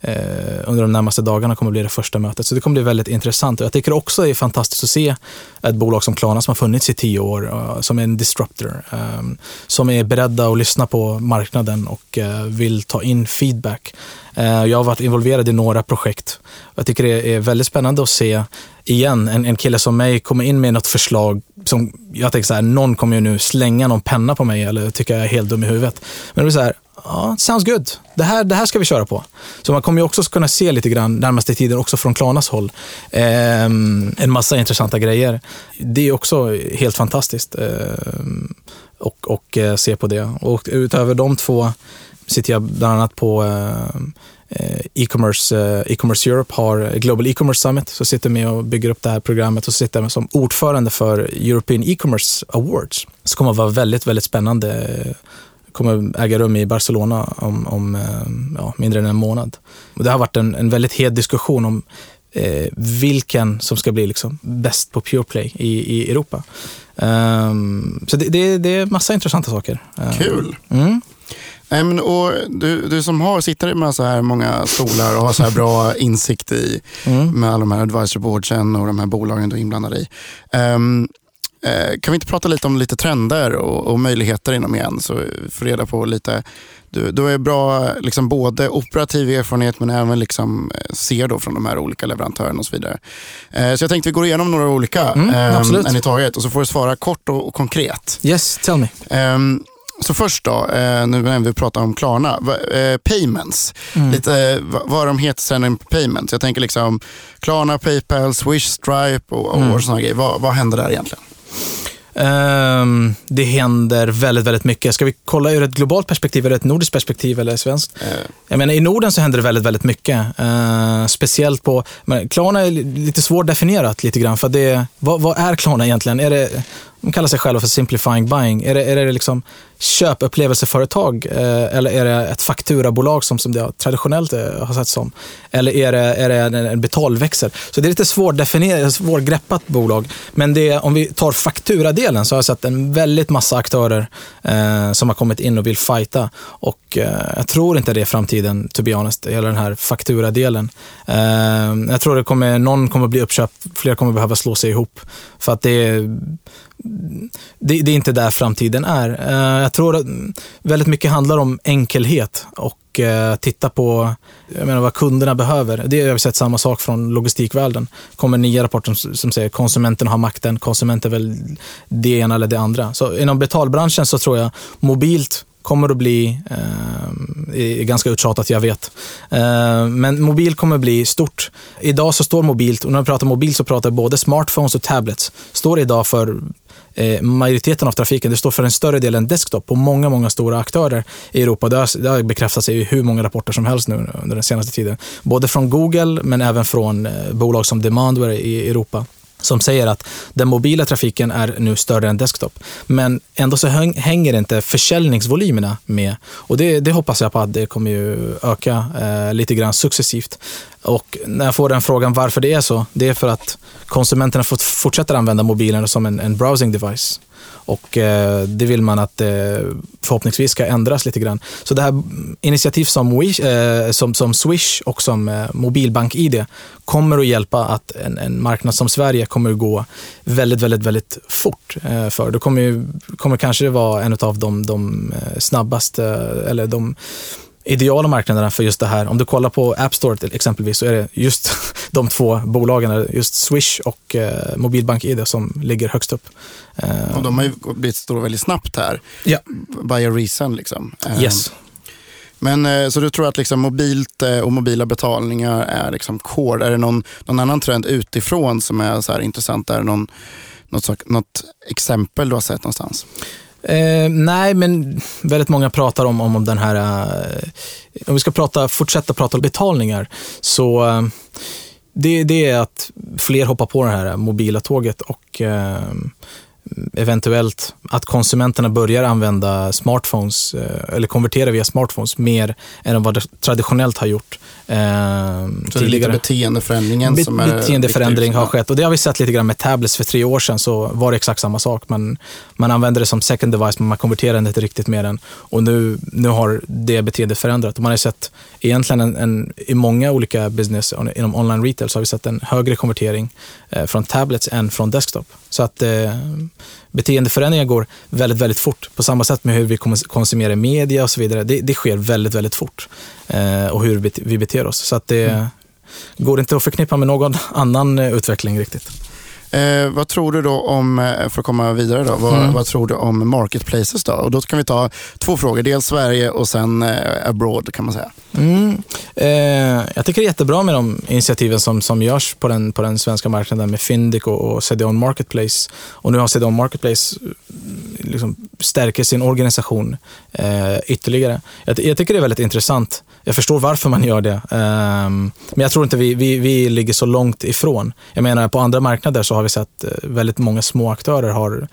Eh, under de närmaste dagarna kommer bli det första mötet. Så det kommer bli väldigt intressant. Och jag tycker också det är fantastiskt att se ett bolag som Klarna som har funnits i tio år, eh, som är en disruptor, ehm, som är beredda att lyssna på marknaden och eh, vill ta in feedback. Jag har varit involverad i några projekt. Jag tycker det är väldigt spännande att se igen, en, en kille som mig kommer in med något förslag som jag tänker så här, någon kommer ju nu slänga någon penna på mig eller tycka jag är helt dum i huvudet. Men det blir så här, ja, sounds good. Det här, det här ska vi köra på. Så man kommer ju också kunna se lite grann närmaste tiden också från Klarnas håll. Eh, en massa intressanta grejer. Det är också helt fantastiskt eh, och, och eh, se på det. Och utöver de två sitter jag bland annat på eh, eh, e-commerce, eh, e-commerce Europe har Global E-commerce Summit, så sitter med och bygger upp det här programmet och sitter med som ordförande för European E-commerce Awards. Så kommer att vara väldigt, väldigt spännande kommer äga rum i Barcelona om, om eh, ja, mindre än en månad. Och det har varit en, en väldigt het diskussion om eh, vilken som ska bli liksom bäst på Pure Play i, i Europa. Um, så det, det, det, är massa intressanta saker. Ehm, Kul! Mm. Nej, men, och du, du som har, sitter med så här många stolar och har så här bra (laughs) insikt i mm. med alla de här advisory boardsen och de här bolagen du är inblandad i. Um, kan vi inte prata lite om lite trender och, och möjligheter inom igen så får reda på lite du, du är bra liksom både operativ erfarenhet men även liksom eh, ser då från de här olika leverantörerna och så vidare. Eh, så jag tänkte vi går igenom några olika Mm, eh, absolut. en i taget och så får du svara kort och, och konkret. Yes, tell me. Ehm, så först då, eh, nu när vi pratar om Klarna, eh, payments. Mm. Lite eh, va- vad de heter sen in payments. Jag tänker liksom Klarna, Paypal, Swish, Stripe och, och Mm. sådana grejer. Vad, vad händer där egentligen? Ehm, det händer väldigt, väldigt mycket. Ska vi kolla ur ett globalt perspektiv, eller ett nordiskt perspektiv eller svenskt? Eh, Jag menar, I Norden så händer det väldigt, väldigt mycket. Eh, speciellt på... Men Klarna är li- lite svårdefinierat lite grann. För det, vad, vad är Klarna egentligen? Är det, de kallar sig själva för simplifying buying. Är det, är det liksom köpupplevelseföretag eh, eller är det ett fakturabolag som, som det traditionellt eh, har sett som? Eller är det, är det en, en betalväxel? Så det är lite svårdefinierat, svårgreppat bolag. Men det, om vi tar fakturadelen så har jag sett en väldigt massa aktörer eh, som har kommit in och vill fighta. Och eh, jag tror inte det är framtiden, to be honest, hela den här fakturadelen. Eh, jag tror det kommer, någon kommer bli uppköpt, fler kommer behöva slå sig ihop. För att det är det, det är inte där framtiden är. Eh, jag tror att väldigt mycket handlar om enkelhet och eh, titta på jag menar, vad kunderna behöver. Det har vi sett samma sak från logistikvärlden. kommer nya rapporter som, som säger konsumenten har makten, konsumenten väl det ena eller det andra. Så inom betalbranschen så tror jag mobilt kommer att bli, eh, är ganska uttjatat, jag vet. Eh, men mobil kommer att bli stort. Idag så står mobilt, och när vi pratar mobil så pratar jag både smartphones och tablets, står idag för eh, majoriteten av trafiken. Det står för en större del än desktop på många, många stora aktörer i Europa. Det har, det har bekräftats i hur många rapporter som helst nu under den senaste tiden. Både från Google men även från eh, bolag som Demandware i Europa som säger att den mobila trafiken är nu större än desktop. Men ändå så hänger inte försäljningsvolymerna med. Och det, det hoppas jag på att det kommer ju öka eh, lite grann successivt. Och när jag får den frågan varför det är så, det är för att konsumenterna fortsätter använda mobilen som en, en browsing device. Och eh, det vill man att eh, förhoppningsvis ska ändras lite grann. Så det här initiativ som, Wish, eh, som, som Swish och som eh, Mobilbank-ID kommer att hjälpa att en, en marknad som Sverige kommer att gå väldigt, väldigt, väldigt fort eh, för. Det kommer, kommer kanske vara en av de, de eh, snabbaste, eh, eller de ideala marknaderna för just det här. Om du kollar på App Store till exempelvis så är det just (laughs) de två bolagen, just Swish och eh, Mobilbank-ID som ligger högst upp. Eh, och de har ju blivit stora väldigt snabbt här. Ja. By a reason liksom. Eh, Yes. Men eh, så du tror att liksom mobilt eh, och mobila betalningar är liksom core? Är det någon, någon annan trend utifrån som är så här intressant? Är det någon, något, något exempel du har sett någonstans? Eh, nej, men väldigt många pratar om, om, om den här... Eh, om vi ska prata, fortsätta prata om betalningar, så eh, det, det är att fler hoppar på det här mobila tåget och eh, eventuellt att konsumenterna börjar använda smartphones eh, eller konvertera via smartphones mer än vad det traditionellt har gjort eh, Så det är lite beteendeförändringen Be- som är beteendeförändring viktig, har skett och det har vi sett lite grann med tablets för tre år sedan så var det exakt samma sak. Man, man använde det som second device men man konverterade inte riktigt med den och nu, nu har det beteendet förändrat. Och man har sett egentligen en, en, i många olika business inom online retail så har vi sett en högre konvertering eh, från tablets än från desktop. Så att eh, beteendeförändringar går väldigt, väldigt fort. På samma sätt med hur vi kons- konsumerar media och så vidare. Det, det sker väldigt, väldigt fort. Eh, och hur vi, bete- vi beter oss. Så att det går inte att förknippa med någon annan utveckling riktigt. Eh, vad tror du då om, eh, för att komma vidare då, vad, Mm. vad tror du om marketplaces då? Och då kan vi ta två frågor, dels Sverige och sen eh, abroad kan man säga. Mm. Eh, jag tycker det är jättebra med de initiativen som, som görs på den, på den svenska marknaden med Fyndiq och, och CDON Marketplace. Och nu har CDON Marketplace liksom stärker sin organisation eh, ytterligare. Jag, jag tycker det är väldigt intressant. Jag förstår varför man gör det. Ehm, men jag tror inte vi, vi, vi ligger så långt ifrån. Jag menar på andra marknader så har vi sett eh, väldigt många små aktörer har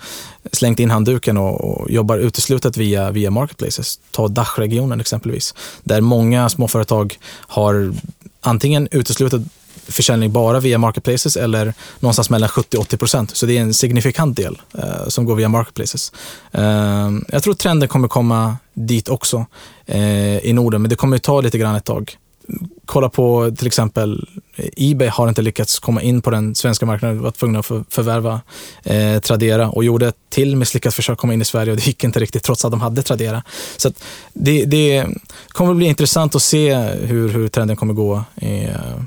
slängt in handduken och, och jobbar uteslutet via, via marketplaces. Ta Dachregionen exempelvis, där många småföretag har antingen uteslutit försäljning bara via marketplaces eller någonstans mellan 70-80%. Så det är en signifikant del eh, som går via marketplaces. Eh, jag tror trenden kommer komma dit också eh, i Norden, men det kommer ta lite grann ett tag. Kolla på till exempel eh, Ebay har inte lyckats komma in på den svenska marknaden. De var tvungna att för, förvärva eh, Tradera och gjorde ett till misslyckat försök att komma in i Sverige och det gick inte riktigt trots att de hade Tradera. Så det, det kommer bli intressant att se hur, hur trenden kommer gå Eh,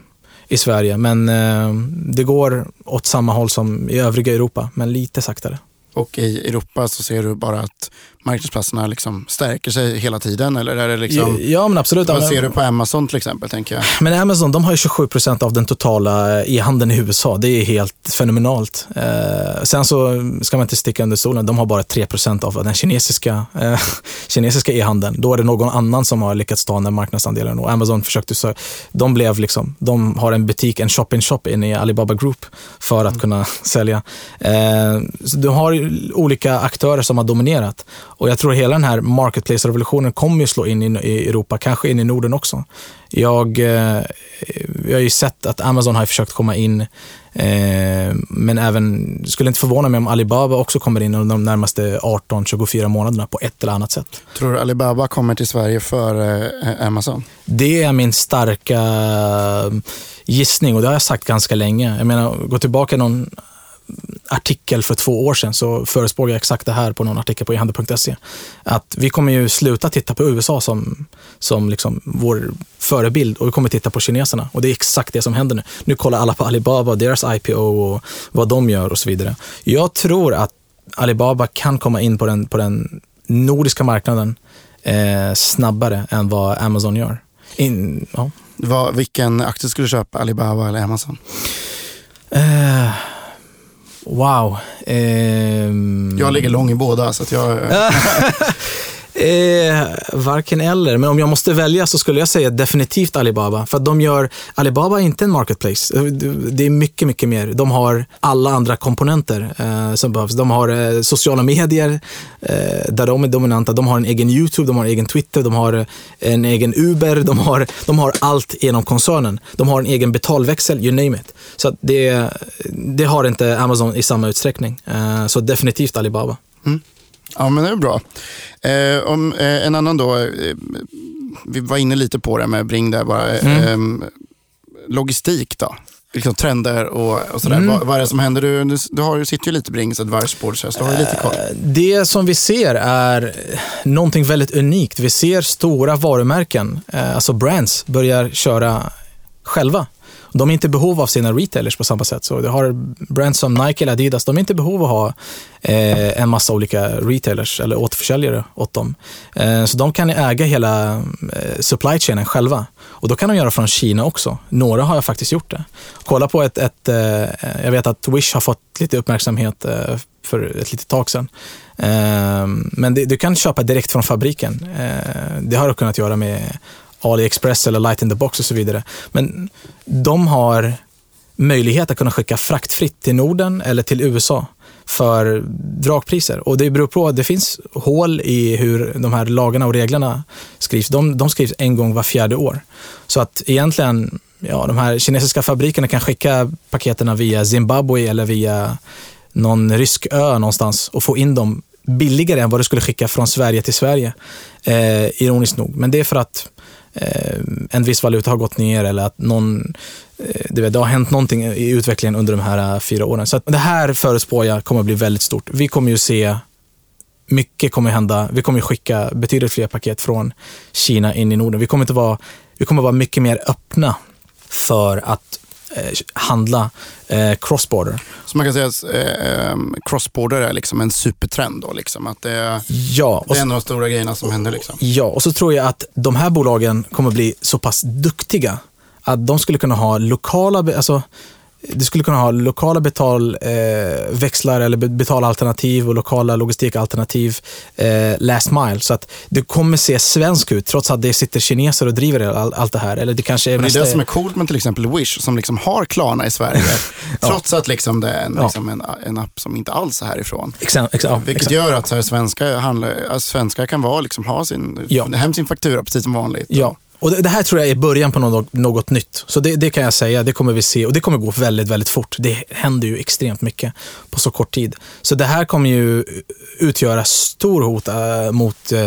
i Sverige. Men eh, det går åt samma håll som i övriga Europa, men lite saktare. Och i Europa så ser du bara att marknadsplatserna liksom stärker sig hela tiden? Eller är det liksom, ja, men absolut. Vad ser du på Amazon till exempel? tänker jag? Men Amazon de har 27 procent av den totala e-handeln i USA. Det är helt fenomenalt. Eh, sen så ska man inte sticka under stolen. De har bara 3 procent av den kinesiska eh, (laughs) kinesiska e-handeln. Då är det någon annan som har lyckats ta den marknadsandelen. Och Amazon försökte så, de blev liksom, de har en butik, en shop-in-shop inne i Alibaba Group för att mm. kunna (laughs) sälja. Eh, du har olika aktörer som har dominerat. Och jag tror hela den här marketplace-revolutionen kommer ju slå in i Europa, kanske in i Norden också. Jag, eh, jag har ju sett att Amazon har försökt komma in, eh, men även, skulle inte förvåna mig om Alibaba också kommer in under de närmaste 18-24 månaderna på ett eller annat sätt. Tror du Alibaba kommer till Sverige för eh, Amazon? Det är min starka gissning och det har jag sagt ganska länge. Jag menar, gå tillbaka någon artikel för två år sedan så förespråkade jag exakt det här på någon artikel på ehandel.se. Att vi kommer ju sluta titta på USA som, som liksom vår förebild och vi kommer titta på kineserna. Och det är exakt det som händer nu. Nu kollar alla på Alibaba, deras IPO och vad de gör och så vidare. Jag tror att Alibaba kan komma in på den, på den nordiska marknaden eh, snabbare än vad Amazon gör. In, ja. vad, vilken aktie skulle du köpa, Alibaba eller Amazon? Eh, Wow. Um... Jag ligger lång i båda. Så att jag... (laughs) (laughs) Eh, varken eller, men om jag måste välja så skulle jag säga definitivt Alibaba. För att de gör, Alibaba är inte en marketplace. Eh, det är mycket, mycket mer. De har alla andra komponenter eh, som behövs. De har eh, sociala medier eh, där de är dominanta. De har en egen YouTube, de har en egen Twitter, de har eh, en egen Uber. De har, de har allt genom koncernen. De har en egen betalväxel, you name it. Så det, det har inte Amazon i samma utsträckning. Eh, så definitivt Alibaba. Mm. Ja, men det är bra. Eh, om, eh, en annan då, eh, vi var inne lite på det med Bring där bara. Mm. Ehm, logistik då? Liksom trender och, och sådär. Mm. Vad, vad, är det som händer? Du, du, du, har, du sitter ju lite Brings Advice Board, så du har lite koll. Eh, det som vi ser är någonting väldigt unikt. Vi ser stora varumärken, eh, alltså brands, börjar köra själva. De är inte i behov av sina retailers på samma sätt. Så du har brands som Nike eller Adidas, de är inte i behov av att ha eh, en massa olika retailers eller återförsäljare åt dem. Eh, så de kan äga hela eh, supply chainen själva. Och då kan de göra från Kina också. Några har jag faktiskt gjort det. Kolla på ett, ett eh, jag vet att Wish har fått lite uppmärksamhet eh, för ett litet tag sedan. Eh, men det, du kan köpa direkt från fabriken. Eh, det har du kunnat göra med AliExpress eller Light in the Box och så vidare. Men de har möjlighet att kunna skicka fraktfritt till Norden eller till USA för dragpriser. Och det beror på, att det finns hål i hur de här lagarna och reglerna skrivs. De, de skrivs en gång var fjärde år. Så att egentligen, ja, de här kinesiska fabrikerna kan skicka paketen via Zimbabwe eller via någon rysk ö någonstans och få in dem billigare än vad du skulle skicka från Sverige till Sverige. Eh, ironiskt nog. Men det är för att Eh, en viss valuta har gått ner eller att någon, eh, det, vet, det har hänt någonting i utvecklingen under de här eh, fyra åren. Så det här förutspår jag kommer att bli väldigt stort. Vi kommer ju se mycket kommer hända. Vi kommer skicka betydligt fler paket från Kina in i Norden. Vi kommer, inte vara, vi kommer vara mycket mer öppna för att handla eh, cross-border. Så man kan säga att eh, cross-border är liksom en supertrend då? Liksom, att det, ja, det är en av de stora grejerna som händer? Liksom. Ja, och så tror jag att de här bolagen kommer bli så pass duktiga att de skulle kunna ha lokala, alltså du skulle kunna ha lokala betalväxlar eh, eller betalalternativ och lokala logistikalternativ eh, last mile. Så att du kommer se svensk ut trots att det sitter kineser och driver all, allt det här. Eller det, kanske är det är det som är coolt med till exempel Wish som liksom har Klarna i Sverige. (laughs) ja. Trots att liksom det är en, liksom en, en, app som inte alls är härifrån. Exakt, exakt, Vilket exakt. gör att så här, svenska, handlar, alltså, svenskar kan vara, liksom, ha sin, ja. hem sin faktura precis som vanligt. Ja. Och det, det, här tror jag är början på något, något nytt. Så det, det, kan jag säga, det kommer vi se och det kommer gå väldigt, väldigt fort. Det händer ju extremt mycket på så kort tid. Så det här kommer ju utgöra stor hot äh, mot äh,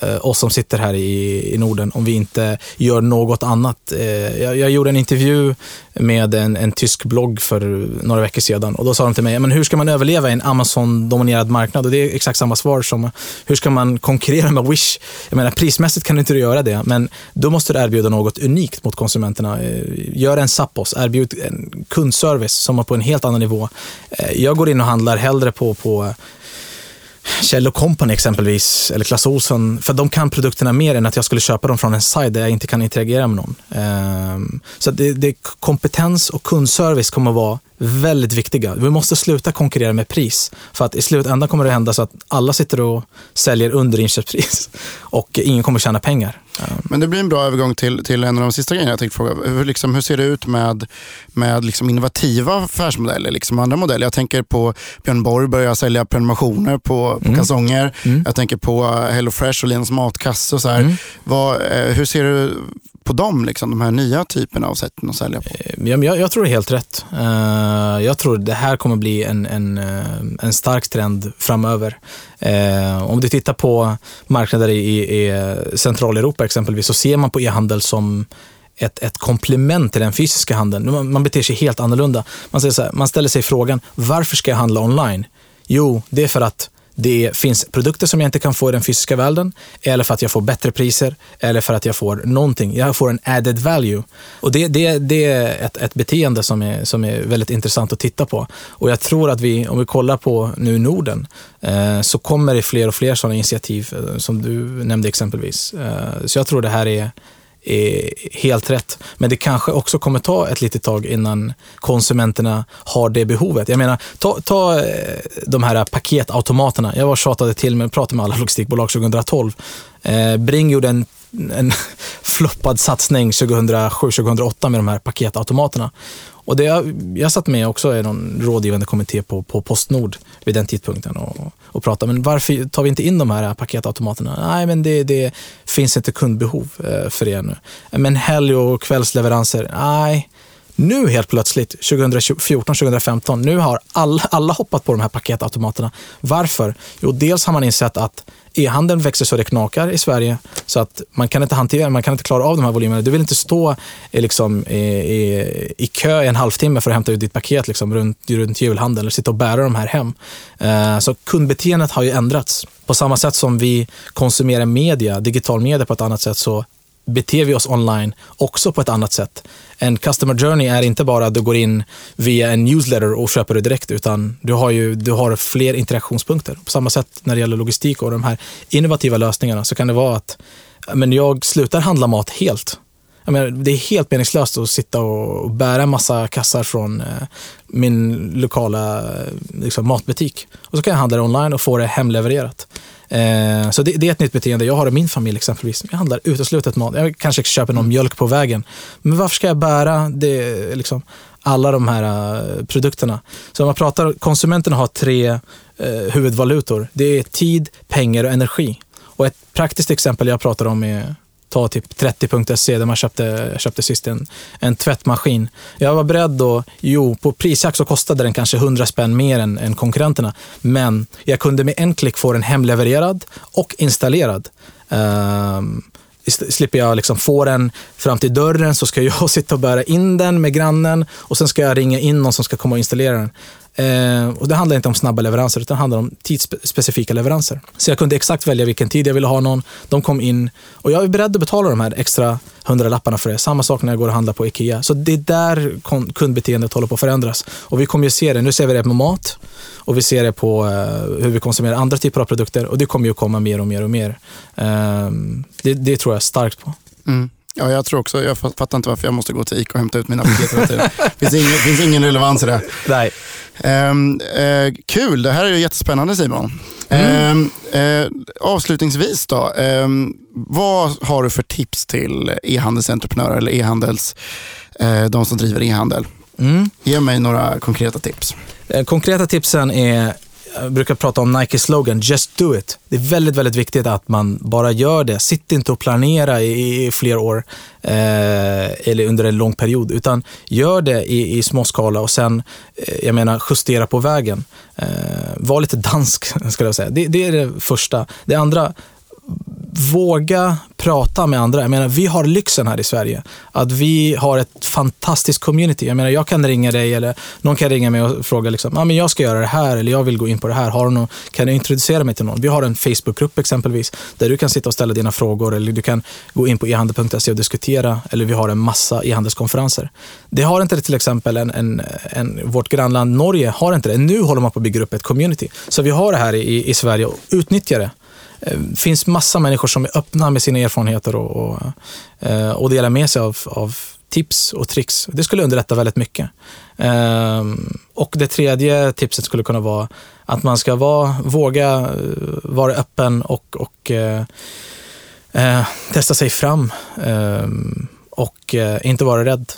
Eh, oss som sitter här i, i Norden om vi inte gör något annat. Eh, jag, jag gjorde en intervju med en, en tysk blogg för några veckor sedan och då sa de till mig, men hur ska man överleva i en Amazon-dominerad marknad? Och det är exakt samma svar som, hur ska man konkurrera med Wish? Jag menar, prismässigt kan du inte göra det, men då måste du erbjuda något unikt mot konsumenterna. Eh, gör en Zappos, erbjud en kundservice som är på en helt annan nivå. Jag går in och handlar hellre på, på Kjell Company exempelvis, eller Clas Ohlson, för de kan produkterna mer än att jag skulle köpa dem från en sajt där jag inte kan interagera med någon. Ehm, så det, det, kompetens och kundservice kommer att vara väldigt viktiga. Vi måste sluta konkurrera med pris. För att i slutändan kommer det hända så att alla sitter och säljer under inköpspris (laughs) och ingen kommer tjäna pengar. Men det blir en bra övergång till, till en av de sista grejerna jag tänkte fråga. Hur, liksom, hur ser det ut med, med liksom innovativa affärsmodeller, liksom andra modeller? Jag tänker på Björn Borg börjar sälja prenumerationer på, på mm. kalsonger. Mm. Jag tänker på HelloFresh och Lenas matkasse. Och så mm. Vad, eh, hur ser du på dem, liksom, de här nya typerna av sätten att sälja på? Eh, jag, jag tror det är helt rätt. Uh, jag tror det här kommer bli en, en, uh, en stark trend framöver. Uh, om du tittar på marknader i, i Centraleuropa exempelvis så ser man på e-handel som ett, ett komplement till den fysiska handeln. Man, man beter sig helt annorlunda. Man, säger så här, man ställer sig frågan, varför ska jag handla online? Jo, det är för att det finns produkter som jag inte kan få i den fysiska världen, eller för att jag får bättre priser, eller för att jag får någonting. Jag får en added value. Och det, det, det är ett, ett beteende som är, som är väldigt intressant att titta på. Och jag tror att vi, om vi kollar på nu Norden, eh, så kommer det fler och fler sådana initiativ, eh, som du nämnde exempelvis. Eh, så jag tror det här är är helt rätt. Men det kanske också kommer ta ett litet tag innan konsumenterna har det behovet. Jag menar, ta, ta eh, de här paketautomaterna. Jag var tjatade till med, pratade med alla logistikbolag 2012. Eh, Bring gjorde en en (laughs) floppad satsning 2007-2008 med de här paketautomaterna. Och det, jag, jag satt med också i någon rådgivande kommitté på, på Postnord vid den tidpunkten och, och pratade. Men varför tar vi inte in de här paketautomaterna? Nej, men det, det finns inte kundbehov eh, för det nu. Men helg och kvällsleveranser? Nej. Nu helt plötsligt, 2014-2015, nu har alla, alla hoppat på de här paketautomaterna. Varför? Jo, dels har man insett att e-handeln växer så det knakar i Sverige så att man kan inte hantera, man kan inte klara av de här volymerna. Du vill inte stå liksom, i, i, i kö i en halvtimme för att hämta ut ditt paket liksom, runt, runt julhandeln eller sitta och bära de här hem. Eh, så kundbeteendet har ju ändrats. På samma sätt som vi konsumerar media, digital media på ett annat sätt så beter vi oss online också på ett annat sätt. En customer journey är inte bara att du går in via en newsletter och köper det direkt, utan du har, ju, du har fler interaktionspunkter. På samma sätt när det gäller logistik och de här innovativa lösningarna så kan det vara att men jag slutar handla mat helt. Jag menar, det är helt meningslöst att sitta och bära en massa kassar från eh, min lokala eh, liksom, matbutik. Och så kan jag handla det online och få det hemlevererat. Eh, så det, det, är ett nytt beteende jag har i min familj exempelvis. Jag handlar uteslutet mat. Jag kanske köper någon mjölk på vägen. Men varför ska jag bära det, liksom, alla de här uh, produkterna? Så om man pratar, konsumenterna har tre uh, huvudvalutor. Det är tid, pengar och energi. Och ett praktiskt exempel jag pratar om är ta typ 30.se där man köpte, köpte sist en, en tvättmaskin. Jag var beredd då, jo, på prisjakt så kostade den kanske 100 spänn mer än, än konkurrenterna. Men jag kunde med en klick få den hemlevererad och installerad. Um, slipper jag liksom få den fram till dörren så ska jag (laughs) sitta och bära in den med grannen och sen ska jag ringa in någon som ska komma och installera den. Eh, och det handlar inte om snabba leveranser, utan det handlar om tidsspecifika leveranser. Så jag kunde exakt välja vilken tid jag ville ha någon. De kom in och jag är beredd att betala de här extra hundralapparna för det. Samma sak när jag går och handlar på IKEA. Så det är där kundbeteendet håller på att förändras. Och vi kommer ju se det. Nu ser vi det på mat och vi ser det på eh, hur vi konsumerar andra typer av produkter. Och det kommer ju komma mer och mer och mer. Eh, det, det tror jag starkt på. Mm. Ja, jag tror också, jag fattar inte varför jag måste gå till ICA och hämta ut mina paket hela tiden. Det (laughs) finns, ingen, finns ingen relevans i det. Nej. Um, uh, kul, det här är ju jättespännande Simon. Mm. Um, uh, avslutningsvis då, um, vad har du för tips till e-handelsentreprenörer eller e-handels, uh, de som driver e-handel? Mm. Ge mig några konkreta tips. Konkreta tipsen är jag brukar prata om Nike slogan, just do it. Det är väldigt, väldigt viktigt att man bara gör det. Sitt inte och planera i, i flera år eh, eller under en lång period, utan gör det i, i småskala och sen, eh, jag menar, justera på vägen. Eh, var lite dansk, (laughs) skulle jag säga. Det, det är det första. Det andra, våga prata med andra. Jag menar, vi har lyxen här i Sverige. Att vi har ett fantastiskt community. Jag menar, jag kan ringa dig eller någon kan ringa mig och fråga liksom, ah, men jag ska göra det här eller jag vill gå in på det här. Har du någon, kan du introducera mig till någon? Vi har en Facebookgrupp exempelvis där du kan sitta och ställa dina frågor eller du kan gå in på ehandel.se och diskutera eller vi har en massa e-handelskonferenser. Det har inte det till exempel en, en, en, vårt grannland Norge har inte det. Nu håller man på att bygga upp ett community. Så vi har det här i, i Sverige och utnyttjar det. Det finns massa människor som är öppna med sina erfarenheter och, och, eh, och delar med sig av, av tips och tricks. Det skulle underlätta väldigt mycket. Ehm, och det tredje tipset skulle kunna vara att man ska vara, våga eh, vara öppen och, och eh, testa sig fram ehm, eh, och inte vara rädd.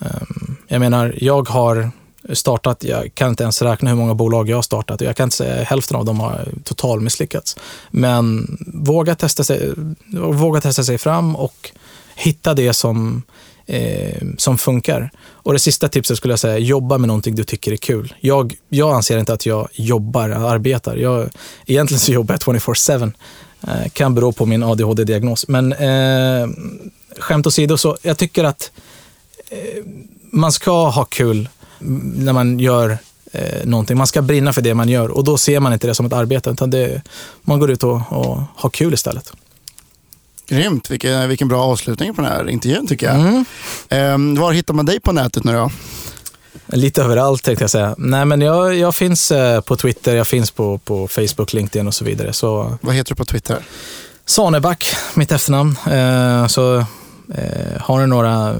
Ehm, jag menar, jag har startat, jag kan inte ens räkna hur många bolag jag har startat och jag kan inte säga hälften av dem har total misslyckats. Men våga testa sig, våga testa sig fram och hitta det som, eh, som funkar. Och det sista tipset skulle jag säga, jobba med någonting du tycker är kul. Jag, jag anser inte att jag jobbar, arbetar. Jag, egentligen så jobbar jag 24-7. Eh, kan bero på min ADHD-diagnos. Men eh, skämt åsido, så jag tycker att eh, man ska ha kul när man gör eh, någonting. Man ska brinna för det man gör och då ser man inte det som ett arbete, utan det, man går ut och, och har kul istället. Grymt, vilken, vilken bra avslutning på den här intervjun tycker jag. Mm. Eh, var hittar man dig på nätet nu då? Lite överallt tänkte jag säga. Nej, men jag, jag finns eh, på Twitter, jag finns på, på Facebook, LinkedIn och så vidare. Så... Vad heter du på Twitter? Saneback, mitt efternamn. Eh, så har ni några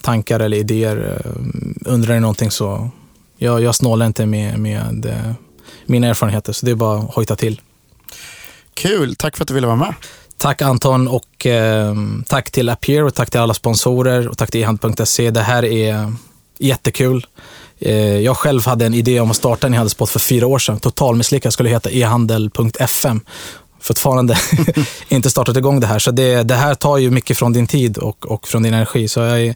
tankar eller idéer, eh, undrar ni någonting så jag, jag snålar inte med, med eh, mina erfarenheter, så det är bara att hojta till. Kul, tack för att du ville vara med. Tack Anton och eh, tack till Appear och tack till alla sponsorer och tack till ehand.se. Det här är jättekul. Eh, jag själv hade en idé om att starta en e-handelspodd för fyra år sedan. Total misslyckad skulle heta ehandel.fm fortfarande (laughs) inte startat igång det här. Så det, det, här tar ju mycket från din tid och, och från din energi. Så jag är,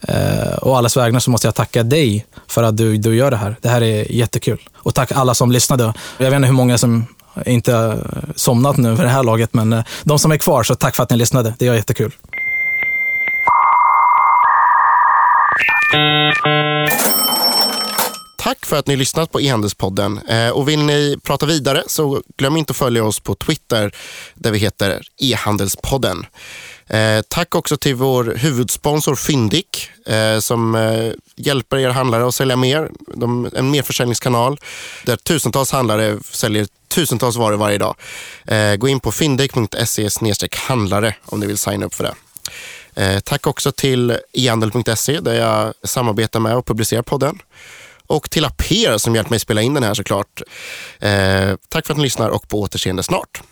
eh, och allas vägnar så måste jag tacka dig för att du, du gör det här. Det här är jättekul. Och tack alla som lyssnade. Jag vet inte hur många som inte somnat nu för det här laget, men eh, de som är kvar, så tack för att ni lyssnade. Det är jättekul. Tack för att ni lyssnat på e-handelspodden. Eh, och vill ni prata vidare så glöm inte att följa oss på Twitter där vi heter e-handelspodden. Eh, tack också till vår huvudsponsor Fyndik eh, som hjälper er handlare att sälja mer. De, en merförsäljningskanal där tusentals handlare säljer tusentals varor varje dag. gå in på fyndik.se handlare om ni vill signa upp för det. tack också till ehandel.se där jag samarbetar med och publicerar podden och till Aper som hjälpt mig spela in den här såklart. Eh, tack för att ni lyssnar och på återseende snart.